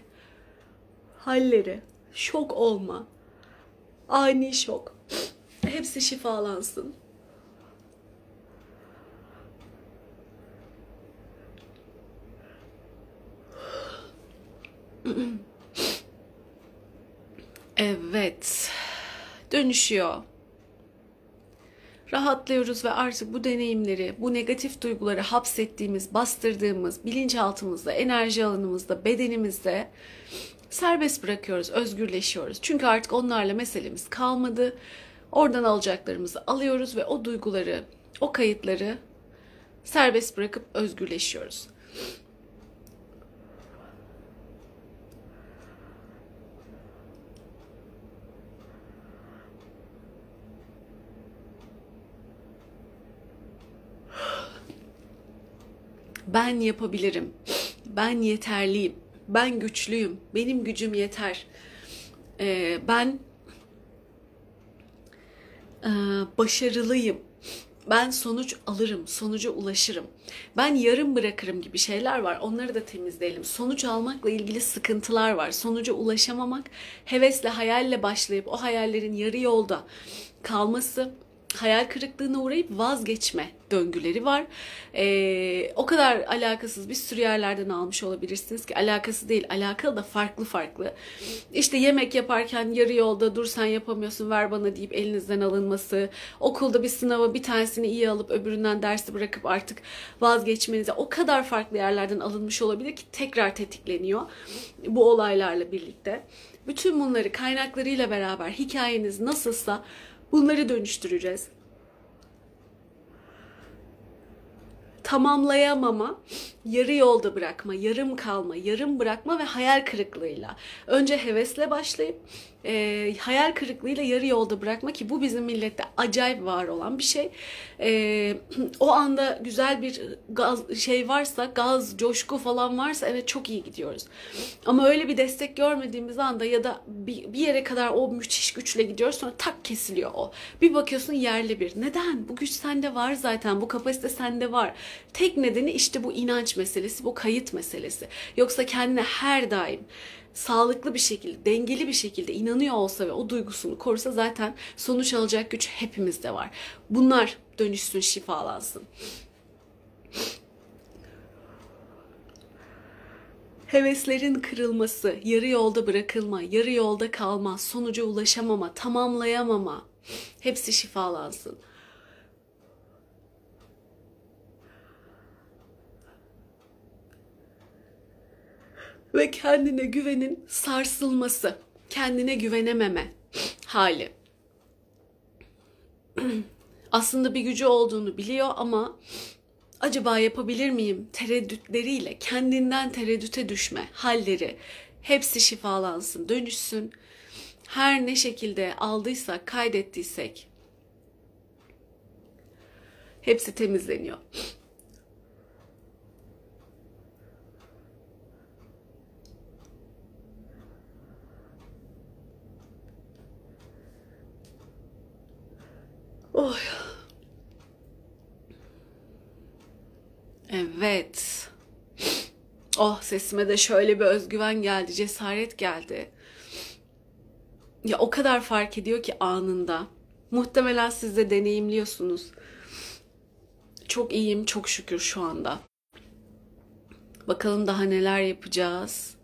Halleri, şok olma, ani şok. Hepsi şifalansın. Evet. Dönüşüyor. Rahatlıyoruz ve artık bu deneyimleri, bu negatif duyguları hapsettiğimiz, bastırdığımız bilinçaltımızda, enerji alanımızda, bedenimizde serbest bırakıyoruz, özgürleşiyoruz. Çünkü artık onlarla meselemiz kalmadı. Oradan alacaklarımızı alıyoruz ve o duyguları, o kayıtları serbest bırakıp özgürleşiyoruz. Ben yapabilirim, ben yeterliyim, ben güçlüyüm, benim gücüm yeter, ee, ben e, başarılıyım, ben sonuç alırım, sonuca ulaşırım. Ben yarım bırakırım gibi şeyler var. Onları da temizleyelim. Sonuç almakla ilgili sıkıntılar var. Sonuca ulaşamamak, hevesle, hayalle başlayıp o hayallerin yarı yolda kalması, hayal kırıklığına uğrayıp vazgeçme döngüleri var. Ee, o kadar alakasız bir sürü yerlerden almış olabilirsiniz ki alakası değil alakalı da farklı farklı. İşte yemek yaparken yarı yolda dur sen yapamıyorsun ver bana deyip elinizden alınması. Okulda bir sınava bir tanesini iyi alıp öbüründen dersi bırakıp artık vazgeçmenize o kadar farklı yerlerden alınmış olabilir ki tekrar tetikleniyor bu olaylarla birlikte. Bütün bunları kaynaklarıyla beraber hikayeniz nasılsa Bunları dönüştüreceğiz. Tamamlayamama, yarı yolda bırakma, yarım kalma, yarım bırakma ve hayal kırıklığıyla. Önce hevesle başlayıp e, hayal kırıklığıyla yarı yolda bırakma ki bu bizim millette acayip var olan bir şey. E, o anda güzel bir gaz şey varsa, gaz, coşku falan varsa evet çok iyi gidiyoruz. Ama öyle bir destek görmediğimiz anda ya da bir, bir yere kadar o müthiş güçle gidiyoruz sonra tak kesiliyor o. Bir bakıyorsun yerli bir. Neden? Bu güç sende var zaten. Bu kapasite sende var. Tek nedeni işte bu inanç meselesi, bu kayıt meselesi. Yoksa kendine her daim sağlıklı bir şekilde, dengeli bir şekilde inanıyor olsa ve o duygusunu korusa zaten sonuç alacak güç hepimizde var. Bunlar dönüşsün, şifalansın. Heveslerin kırılması, yarı yolda bırakılma, yarı yolda kalma, sonuca ulaşamama, tamamlayamama hepsi şifalansın. Ve kendine güvenin sarsılması, kendine güvenememe hali. Aslında bir gücü olduğunu biliyor ama acaba yapabilir miyim tereddütleriyle kendinden tereddüte düşme halleri hepsi şifalansın, dönüşsün. Her ne şekilde aldıysak, kaydettiysek hepsi temizleniyor. Oh. Evet. Oh sesime de şöyle bir özgüven geldi, cesaret geldi. Ya o kadar fark ediyor ki anında. Muhtemelen siz de deneyimliyorsunuz. Çok iyiyim, çok şükür şu anda. Bakalım daha neler yapacağız.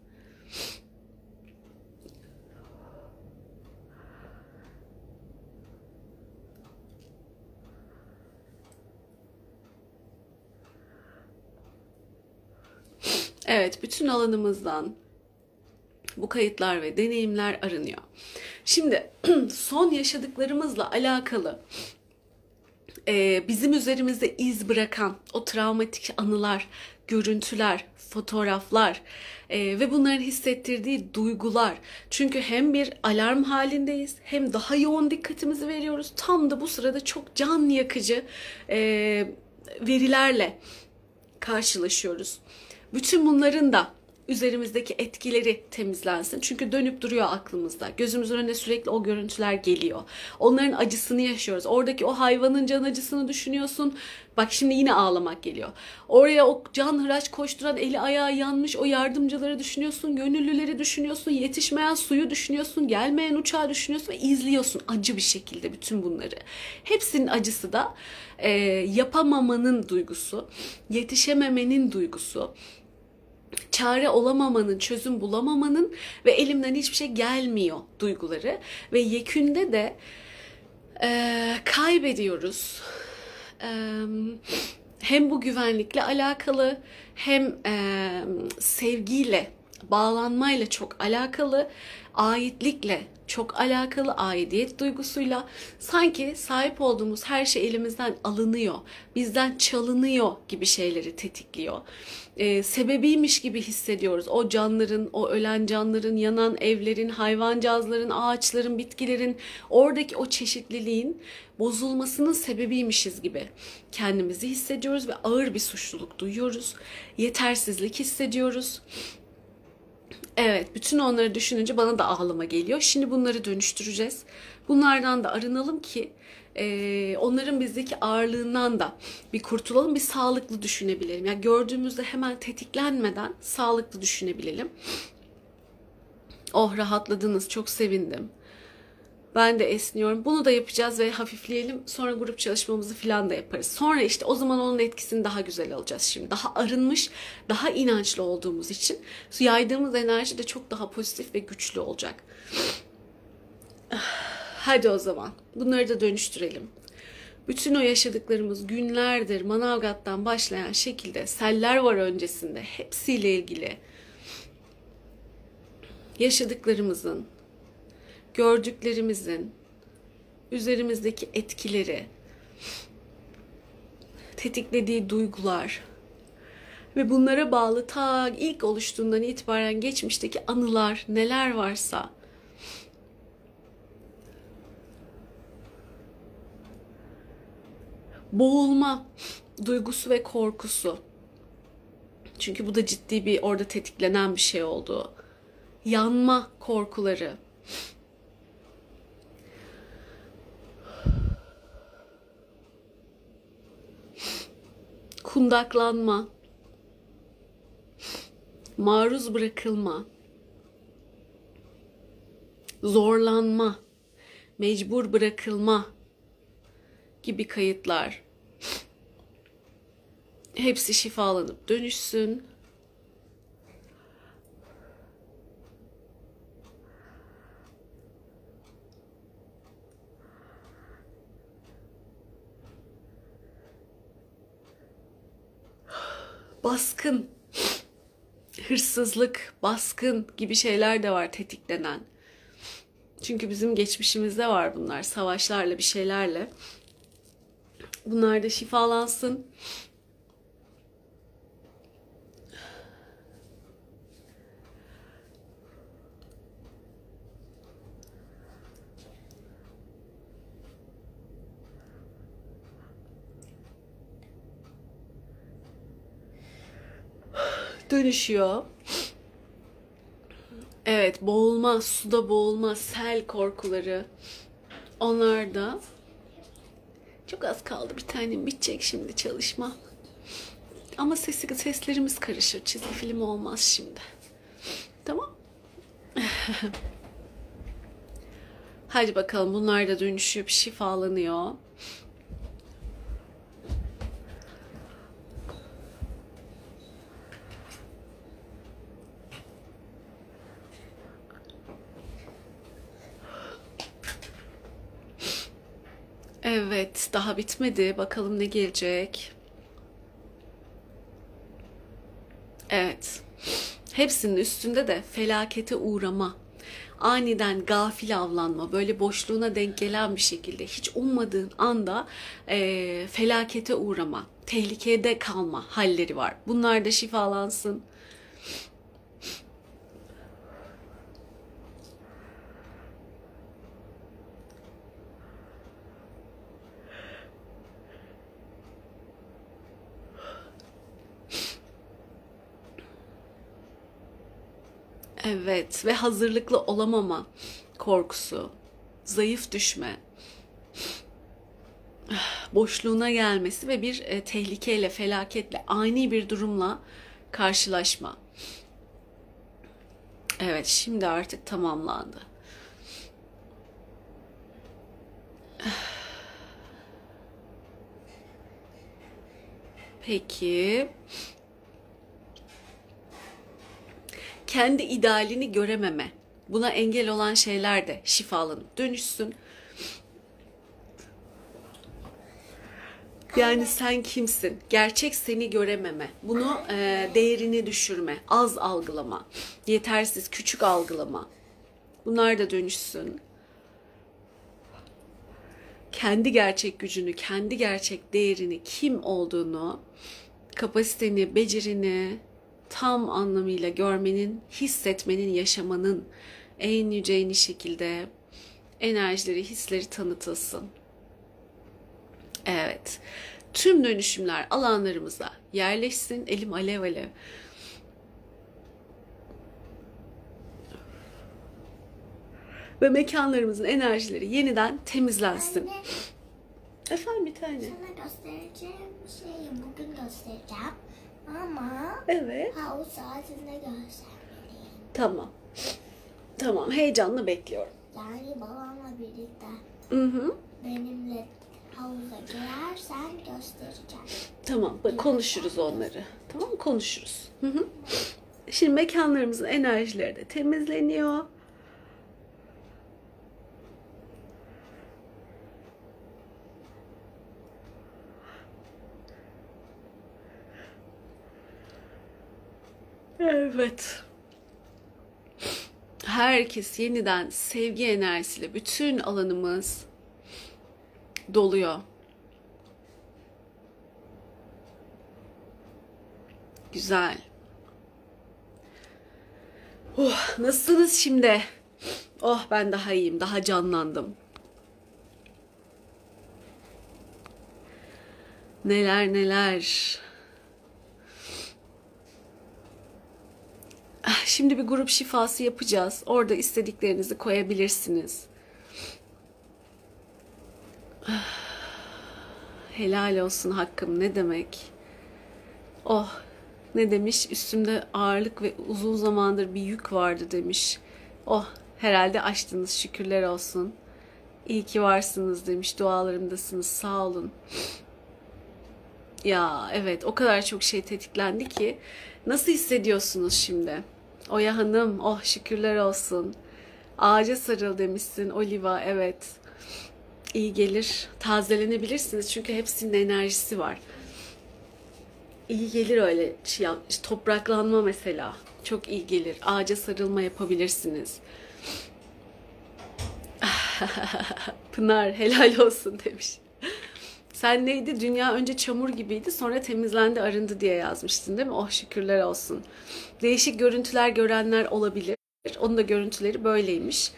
Evet, bütün alanımızdan bu kayıtlar ve deneyimler aranıyor. Şimdi son yaşadıklarımızla alakalı e, bizim üzerimizde iz bırakan o travmatik anılar, görüntüler, fotoğraflar e, ve bunların hissettirdiği duygular. Çünkü hem bir alarm halindeyiz hem daha yoğun dikkatimizi veriyoruz. Tam da bu sırada çok can yakıcı e, verilerle karşılaşıyoruz. Bütün bunların da üzerimizdeki etkileri temizlensin. Çünkü dönüp duruyor aklımızda. Gözümüzün önüne sürekli o görüntüler geliyor. Onların acısını yaşıyoruz. Oradaki o hayvanın can acısını düşünüyorsun. Bak şimdi yine ağlamak geliyor. Oraya o can hıraç koşturan eli ayağı yanmış o yardımcıları düşünüyorsun. Gönüllüleri düşünüyorsun. Yetişmeyen suyu düşünüyorsun. Gelmeyen uçağı düşünüyorsun ve izliyorsun acı bir şekilde bütün bunları. Hepsinin acısı da e, yapamamanın duygusu, yetişememenin duygusu, çare olamamanın, çözüm bulamamanın ve elimden hiçbir şey gelmiyor duyguları ve yekünde de e, kaybediyoruz. E, hem bu güvenlikle alakalı hem e, sevgiyle, bağlanmayla çok alakalı, aitlikle çok alakalı aidiyet duygusuyla sanki sahip olduğumuz her şey elimizden alınıyor, bizden çalınıyor gibi şeyleri tetikliyor. Ee, sebebiymiş gibi hissediyoruz. O canların, o ölen canların, yanan evlerin, hayvancağızların, ağaçların, bitkilerin, oradaki o çeşitliliğin bozulmasının sebebiymişiz gibi kendimizi hissediyoruz ve ağır bir suçluluk duyuyoruz. Yetersizlik hissediyoruz. Evet, bütün onları düşününce bana da ağlama geliyor. Şimdi bunları dönüştüreceğiz. Bunlardan da arınalım ki e, onların bizdeki ağırlığından da bir kurtulalım, bir sağlıklı düşünebilelim. Yani gördüğümüzde hemen tetiklenmeden sağlıklı düşünebilelim. Oh rahatladınız, çok sevindim. Ben de esniyorum. Bunu da yapacağız ve hafifleyelim. Sonra grup çalışmamızı falan da yaparız. Sonra işte o zaman onun etkisini daha güzel alacağız şimdi. Daha arınmış, daha inançlı olduğumuz için yaydığımız enerji de çok daha pozitif ve güçlü olacak. Hadi o zaman bunları da dönüştürelim. Bütün o yaşadıklarımız günlerdir Manavgat'tan başlayan şekilde seller var öncesinde hepsiyle ilgili yaşadıklarımızın gördüklerimizin üzerimizdeki etkileri, tetiklediği duygular ve bunlara bağlı ta ilk oluştuğundan itibaren geçmişteki anılar neler varsa boğulma duygusu ve korkusu. Çünkü bu da ciddi bir orada tetiklenen bir şey oldu. Yanma korkuları. kundaklanma, maruz bırakılma, zorlanma, mecbur bırakılma, gibi kayıtlar. Hepsi şifalanıp dönüşsün. Baskın, hırsızlık, baskın gibi şeyler de var tetiklenen. Çünkü bizim geçmişimizde var bunlar savaşlarla bir şeylerle. Bunlar da şifalansın. Dönüşüyor. Evet, boğulma, suda boğulma, sel korkuları. Onlar da çok az kaldı bir tanem bitecek şimdi çalışma. Ama sesi, seslerimiz karışır. Çizgi film olmaz şimdi. Tamam. Hadi bakalım bunlar da dönüşüp şifalanıyor. Evet, daha bitmedi. Bakalım ne gelecek. Evet. Hepsinin üstünde de felakete uğrama. Aniden gafil avlanma, böyle boşluğuna denk gelen bir şekilde hiç ummadığın anda e, felakete uğrama, tehlikede kalma halleri var. Bunlar da şifalansın. Evet ve hazırlıklı olamama korkusu, zayıf düşme, boşluğuna gelmesi ve bir e, tehlikeyle, felaketle, ani bir durumla karşılaşma. Evet, şimdi artık tamamlandı. Peki. Kendi idealini görememe, buna engel olan şeyler de şifalanıp dönüşsün. Yani sen kimsin? Gerçek seni görememe, bunu e, değerini düşürme, az algılama, yetersiz, küçük algılama. Bunlar da dönüşsün. Kendi gerçek gücünü, kendi gerçek değerini, kim olduğunu, kapasiteni, becerini, tam anlamıyla görmenin, hissetmenin, yaşamanın en yüce en şekilde enerjileri, hisleri tanıtılsın. Evet. Tüm dönüşümler alanlarımıza yerleşsin. Elim alev alev. Ve mekanlarımızın enerjileri yeniden temizlensin. Anne, Efendim bir tane. sana göstereceğim şeyi bugün göstereceğim. Ama Evet. havuz saatinde göstermeliyim. Tamam. Tamam. Heyecanla bekliyorum. Yani babamla birlikte Hı hı. benimle havuza girersen göstereceğim. Tamam, bak konuşuruz onları. Tamam mı? Konuşuruz. Hı hı. Şimdi mekanlarımızın enerjileri de temizleniyor. Evet. Herkes yeniden sevgi enerjisiyle bütün alanımız doluyor. Güzel. Oh, nasılsınız şimdi? Oh ben daha iyiyim, daha canlandım. Neler neler. Şimdi bir grup şifası yapacağız. Orada istediklerinizi koyabilirsiniz. Helal olsun hakkım ne demek? Oh ne demiş? Üstümde ağırlık ve uzun zamandır bir yük vardı demiş. Oh herhalde açtınız şükürler olsun. İyi ki varsınız demiş. Dualarımdasınız. Sağ olun. Ya evet o kadar çok şey tetiklendi ki. Nasıl hissediyorsunuz şimdi? Oya Hanım, oh şükürler olsun. Ağaca sarıl demişsin Oliva, evet. İyi gelir, tazelenebilirsiniz çünkü hepsinin enerjisi var. İyi gelir öyle şey, topraklanma mesela. Çok iyi gelir. Ağaca sarılma yapabilirsiniz. Pınar helal olsun demiş. Sen neydi? Dünya önce çamur gibiydi sonra temizlendi arındı diye yazmıştın değil mi? Oh şükürler olsun. Değişik görüntüler görenler olabilir. Onun da görüntüleri böyleymiş.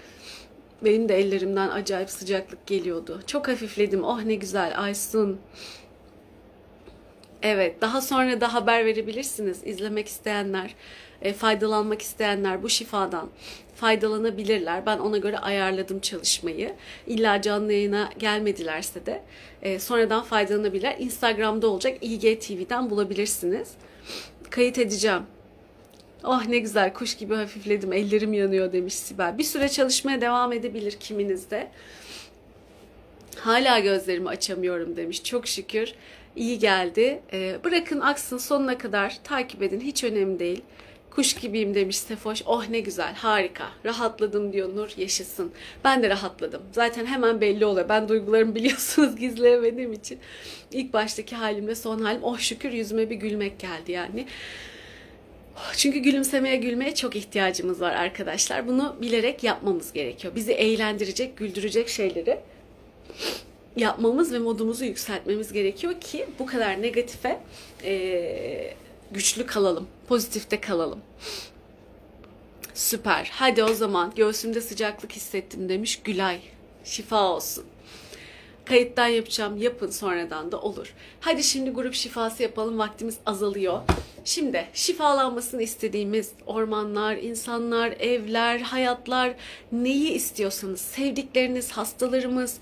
Benim de ellerimden acayip sıcaklık geliyordu. Çok hafifledim. Oh ne güzel. Aysun. Evet, daha sonra da haber verebilirsiniz. İzlemek isteyenler, e, faydalanmak isteyenler bu şifadan faydalanabilirler. Ben ona göre ayarladım çalışmayı. İlla canlı yayına gelmedilerse de e, sonradan faydalanabilirler. Instagram'da olacak IGTV'den bulabilirsiniz. Kayıt edeceğim. Oh ne güzel kuş gibi hafifledim ellerim yanıyor demiş Sibel. Bir süre çalışmaya devam edebilir kiminizde. Hala gözlerimi açamıyorum demiş. Çok şükür iyi geldi. Ee, bırakın aksın sonuna kadar takip edin hiç önemli değil. Kuş gibiyim demiş Sefoş. Oh ne güzel, harika. Rahatladım diyor Nur, yaşasın. Ben de rahatladım. Zaten hemen belli oluyor. Ben duygularımı biliyorsunuz gizleyemediğim için. İlk baştaki halimle son halim. Oh şükür yüzüme bir gülmek geldi yani. Çünkü gülümsemeye, gülmeye çok ihtiyacımız var arkadaşlar. Bunu bilerek yapmamız gerekiyor. Bizi eğlendirecek, güldürecek şeyleri yapmamız ve modumuzu yükseltmemiz gerekiyor ki bu kadar negatife e, güçlü kalalım, pozitifte kalalım. Süper. Hadi o zaman göğsümde sıcaklık hissettim demiş Gülay. Şifa olsun. Kayıttan yapacağım. Yapın sonradan da olur. Hadi şimdi grup şifası yapalım. Vaktimiz azalıyor. Şimdi şifalanmasını istediğimiz ormanlar, insanlar, evler, hayatlar neyi istiyorsanız, sevdikleriniz, hastalarımız,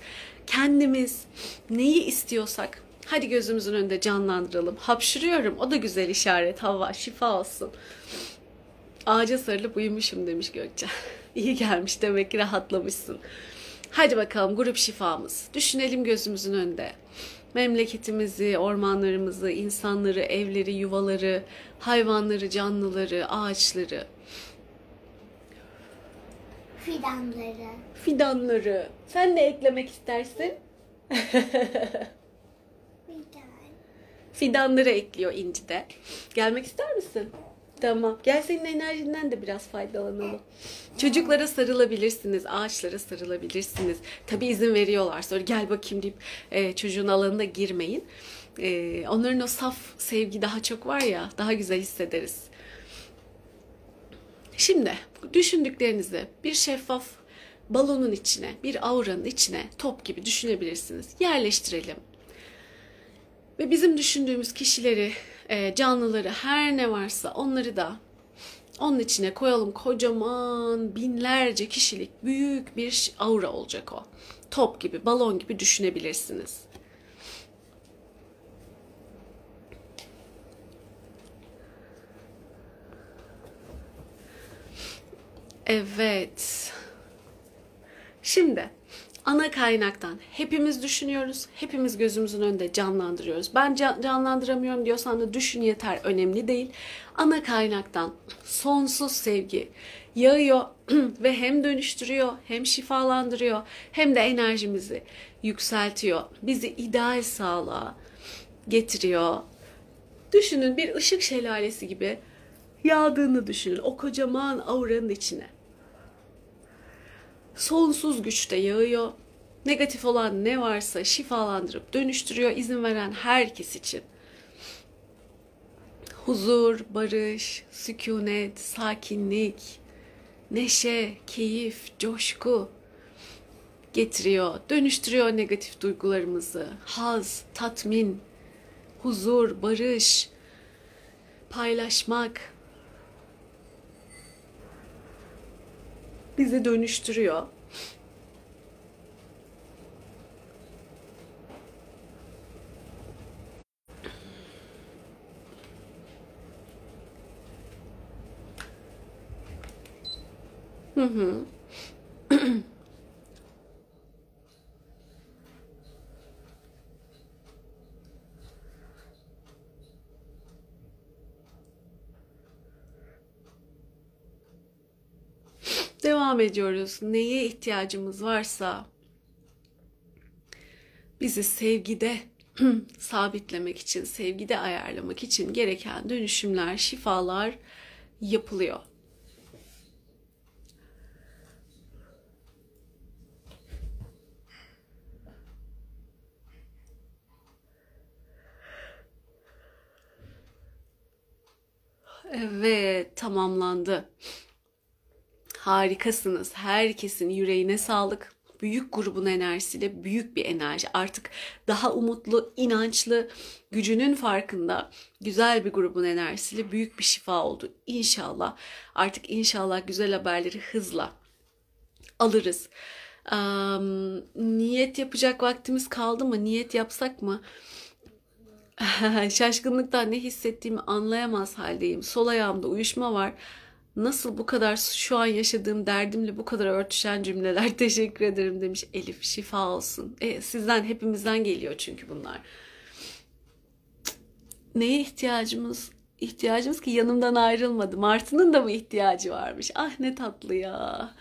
kendimiz neyi istiyorsak hadi gözümüzün önünde canlandıralım. Hapşırıyorum. O da güzel işaret. Hava şifa olsun. Ağaca sarılıp uyumuşum demiş Gökçe. İyi gelmiş demek ki rahatlamışsın. Hadi bakalım grup şifamız. Düşünelim gözümüzün önünde. Memleketimizi, ormanlarımızı, insanları, evleri, yuvaları, hayvanları, canlıları, ağaçları. Fidanları. Fidanları. Sen ne eklemek istersin? Fidan. Fidanları ekliyor İnci de. Gelmek ister misin? Tamam. Gel senin enerjinden de biraz faydalanalım. Çocuklara sarılabilirsiniz, ağaçlara sarılabilirsiniz. Tabii izin veriyorlar. Sonra gel bakayım deyip e, çocuğun alanına girmeyin. E, onların o saf sevgi daha çok var ya, daha güzel hissederiz. Şimdi düşündüklerinizi bir şeffaf balonun içine, bir auranın içine top gibi düşünebilirsiniz. Yerleştirelim. Ve bizim düşündüğümüz kişileri, e, canlıları, her ne varsa onları da onun içine koyalım. Kocaman binlerce kişilik büyük bir aura olacak o. Top gibi, balon gibi düşünebilirsiniz. Evet. Şimdi ana kaynaktan hepimiz düşünüyoruz. Hepimiz gözümüzün önünde canlandırıyoruz. Ben canlandıramıyorum diyorsan da düşün yeter önemli değil. Ana kaynaktan sonsuz sevgi yağıyor ve hem dönüştürüyor hem şifalandırıyor hem de enerjimizi yükseltiyor. Bizi ideal sağlığa getiriyor. Düşünün bir ışık şelalesi gibi yağdığını düşünün o kocaman auranın içine sonsuz güçte yağıyor. Negatif olan ne varsa şifalandırıp dönüştürüyor izin veren herkes için. Huzur, barış, sükunet, sakinlik, neşe, keyif, coşku getiriyor, dönüştürüyor negatif duygularımızı. Haz, tatmin, huzur, barış, paylaşmak, bizi dönüştürüyor. Hı hı. devam ediyoruz. Neye ihtiyacımız varsa bizi sevgide sabitlemek için, sevgide ayarlamak için gereken dönüşümler, şifalar yapılıyor. Evet, tamamlandı. Harikasınız. Herkesin yüreğine sağlık. Büyük grubun enerjisiyle büyük bir enerji. Artık daha umutlu, inançlı, gücünün farkında güzel bir grubun enerjisiyle büyük bir şifa oldu. İnşallah artık inşallah güzel haberleri hızla alırız. Um, niyet yapacak vaktimiz kaldı mı? Niyet yapsak mı? Şaşkınlıktan ne hissettiğimi anlayamaz haldeyim. Sol ayağımda uyuşma var. Nasıl bu kadar şu an yaşadığım derdimle bu kadar örtüşen cümleler teşekkür ederim demiş Elif. Şifa olsun. E, sizden hepimizden geliyor çünkü bunlar. Neye ihtiyacımız? İhtiyacımız ki yanımdan ayrılmadı. Martı'nın da mı ihtiyacı varmış? Ah ne tatlı ya.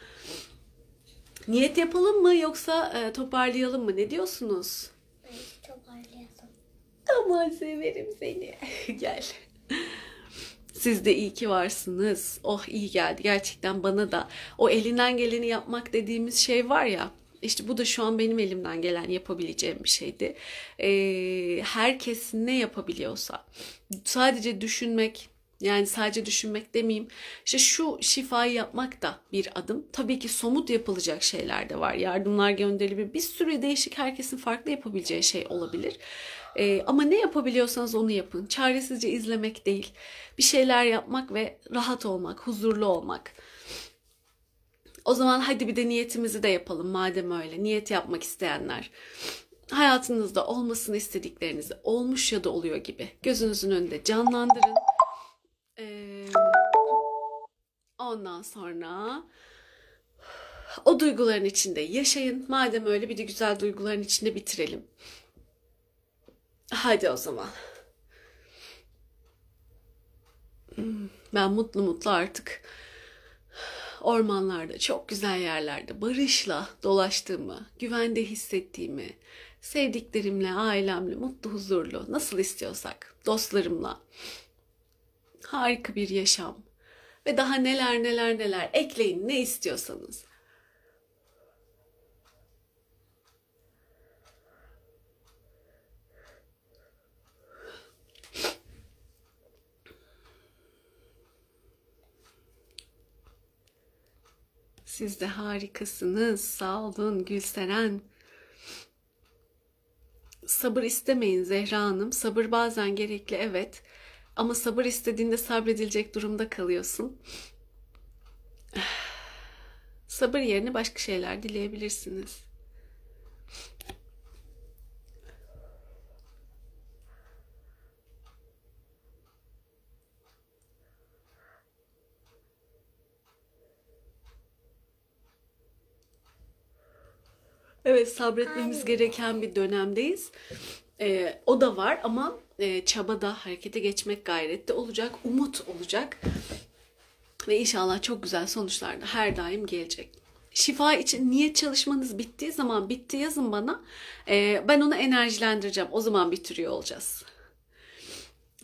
Niyet yapalım mı yoksa e, toparlayalım mı? Ne diyorsunuz? Ben toparlayalım. Aman severim seni. Gel. Siz de iyi ki varsınız. Oh iyi geldi. Gerçekten bana da o elinden geleni yapmak dediğimiz şey var ya. İşte bu da şu an benim elimden gelen yapabileceğim bir şeydi. Ee, herkes ne yapabiliyorsa sadece düşünmek yani sadece düşünmek demeyeyim. İşte şu şifayı yapmak da bir adım. Tabii ki somut yapılacak şeyler de var. Yardımlar gönderilebilir. Bir sürü değişik herkesin farklı yapabileceği şey olabilir. Ee, ama ne yapabiliyorsanız onu yapın. Çaresizce izlemek değil. Bir şeyler yapmak ve rahat olmak, huzurlu olmak. O zaman hadi bir de niyetimizi de yapalım madem öyle. Niyet yapmak isteyenler. Hayatınızda olmasını istediklerinizi olmuş ya da oluyor gibi gözünüzün önünde canlandırın. Ee, ondan sonra o duyguların içinde yaşayın. Madem öyle bir de güzel duyguların içinde bitirelim. Hadi o zaman. Ben mutlu mutlu artık ormanlarda, çok güzel yerlerde barışla dolaştığımı, güvende hissettiğimi, sevdiklerimle, ailemle, mutlu, huzurlu, nasıl istiyorsak, dostlarımla harika bir yaşam ve daha neler neler neler ekleyin ne istiyorsanız. Siz de harikasınız. Sağ olun Gülseren. Sabır istemeyin Zehra Hanım. Sabır bazen gerekli evet. Ama sabır istediğinde sabredilecek durumda kalıyorsun. Sabır yerine başka şeyler dileyebilirsiniz. Evet sabretmemiz gereken bir dönemdeyiz. Ee, o da var ama e, çabada harekete geçmek gayrette olacak, umut olacak. Ve inşallah çok güzel sonuçlar da her daim gelecek. Şifa için niyet çalışmanız bittiği zaman bitti yazın bana. Ee, ben onu enerjilendireceğim. O zaman bitiriyor olacağız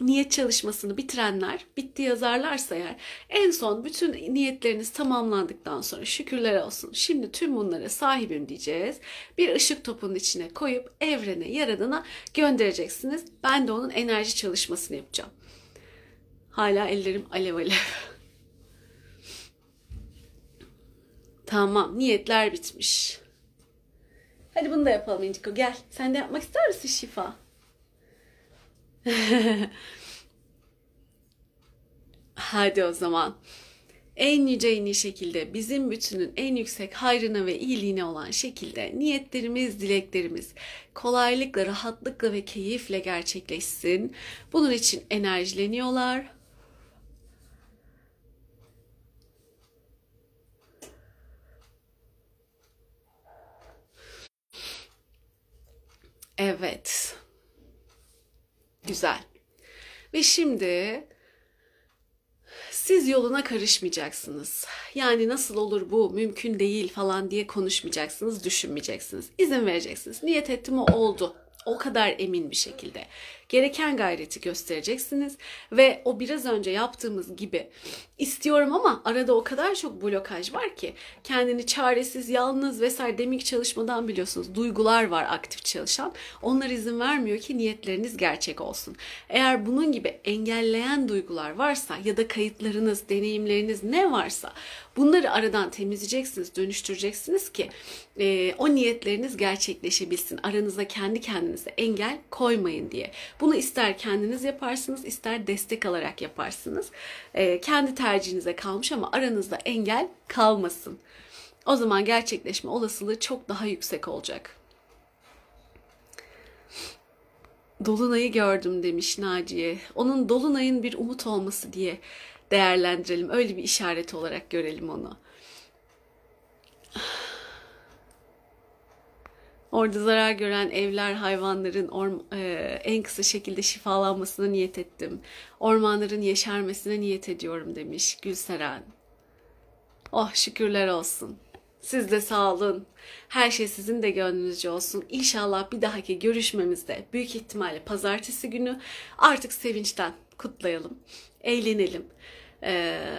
niyet çalışmasını bitirenler bitti yazarlarsa eğer en son bütün niyetleriniz tamamlandıktan sonra şükürler olsun şimdi tüm bunlara sahibim diyeceğiz. Bir ışık topunun içine koyup evrene, yaradana göndereceksiniz. Ben de onun enerji çalışmasını yapacağım. Hala ellerim alev alev. tamam, niyetler bitmiş. Hadi bunu da yapalım İnciko. Gel. Sen de yapmak ister misin şifa? Hadi o zaman. En yüce en iyi şekilde bizim bütünün en yüksek hayrına ve iyiliğine olan şekilde niyetlerimiz, dileklerimiz kolaylıkla, rahatlıkla ve keyifle gerçekleşsin. Bunun için enerjileniyorlar. Evet. Güzel. Ve şimdi Siz yoluna karışmayacaksınız. Yani nasıl olur bu, mümkün değil falan diye konuşmayacaksınız, düşünmeyeceksiniz. İzin vereceksiniz. Niyet ettim o oldu. O kadar emin bir şekilde. Gereken gayreti göstereceksiniz ve o biraz önce yaptığımız gibi istiyorum ama arada o kadar çok blokaj var ki kendini çaresiz, yalnız vesaire demik çalışmadan biliyorsunuz duygular var aktif çalışan. Onlar izin vermiyor ki niyetleriniz gerçek olsun. Eğer bunun gibi engelleyen duygular varsa ya da kayıtlarınız, deneyimleriniz ne varsa bunları aradan temizleyeceksiniz, dönüştüreceksiniz ki e, o niyetleriniz gerçekleşebilsin. Aranıza kendi kendinize engel koymayın diye. Bunu ister kendiniz yaparsınız, ister destek alarak yaparsınız. E, kendi tercihinize kalmış ama aranızda engel kalmasın. O zaman gerçekleşme olasılığı çok daha yüksek olacak. Dolunay'ı gördüm demiş Naciye. Onun Dolunay'ın bir umut olması diye değerlendirelim. Öyle bir işaret olarak görelim onu. Orada zarar gören evler, hayvanların orm- e, en kısa şekilde şifalanmasına niyet ettim. Ormanların yeşermesine niyet ediyorum demiş Gülseren. Oh şükürler olsun. Siz de sağ olun. Her şey sizin de gönlünüzce olsun. İnşallah bir dahaki görüşmemizde büyük ihtimalle pazartesi günü artık sevinçten kutlayalım, eğlenelim. Ee,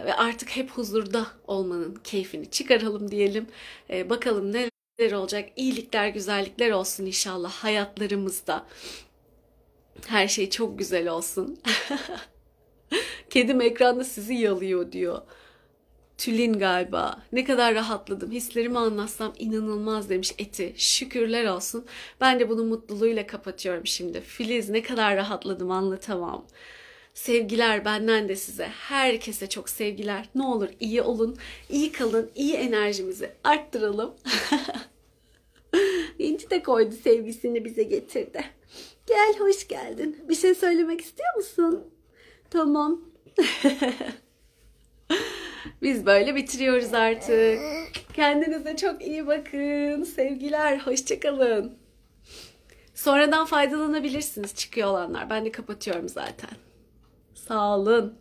ve artık hep huzurda olmanın keyfini çıkaralım diyelim. Ee, bakalım neler olacak. İyilikler, güzellikler olsun inşallah hayatlarımızda. Her şey çok güzel olsun. Kedim ekranda sizi yalıyor diyor. Tülin galiba. Ne kadar rahatladım. Hislerimi anlatsam inanılmaz demiş Eti. Şükürler olsun. Ben de bunun mutluluğuyla kapatıyorum şimdi. Filiz ne kadar rahatladım anlatamam. Sevgiler benden de size. Herkese çok sevgiler. Ne olur iyi olun, iyi kalın, iyi enerjimizi arttıralım. İnci de koydu sevgisini bize getirdi. Gel hoş geldin. Bir şey söylemek istiyor musun? Tamam. Biz böyle bitiriyoruz artık. Kendinize çok iyi bakın. Sevgiler, hoşçakalın. Sonradan faydalanabilirsiniz çıkıyor olanlar. Ben de kapatıyorum zaten. Sağ olun.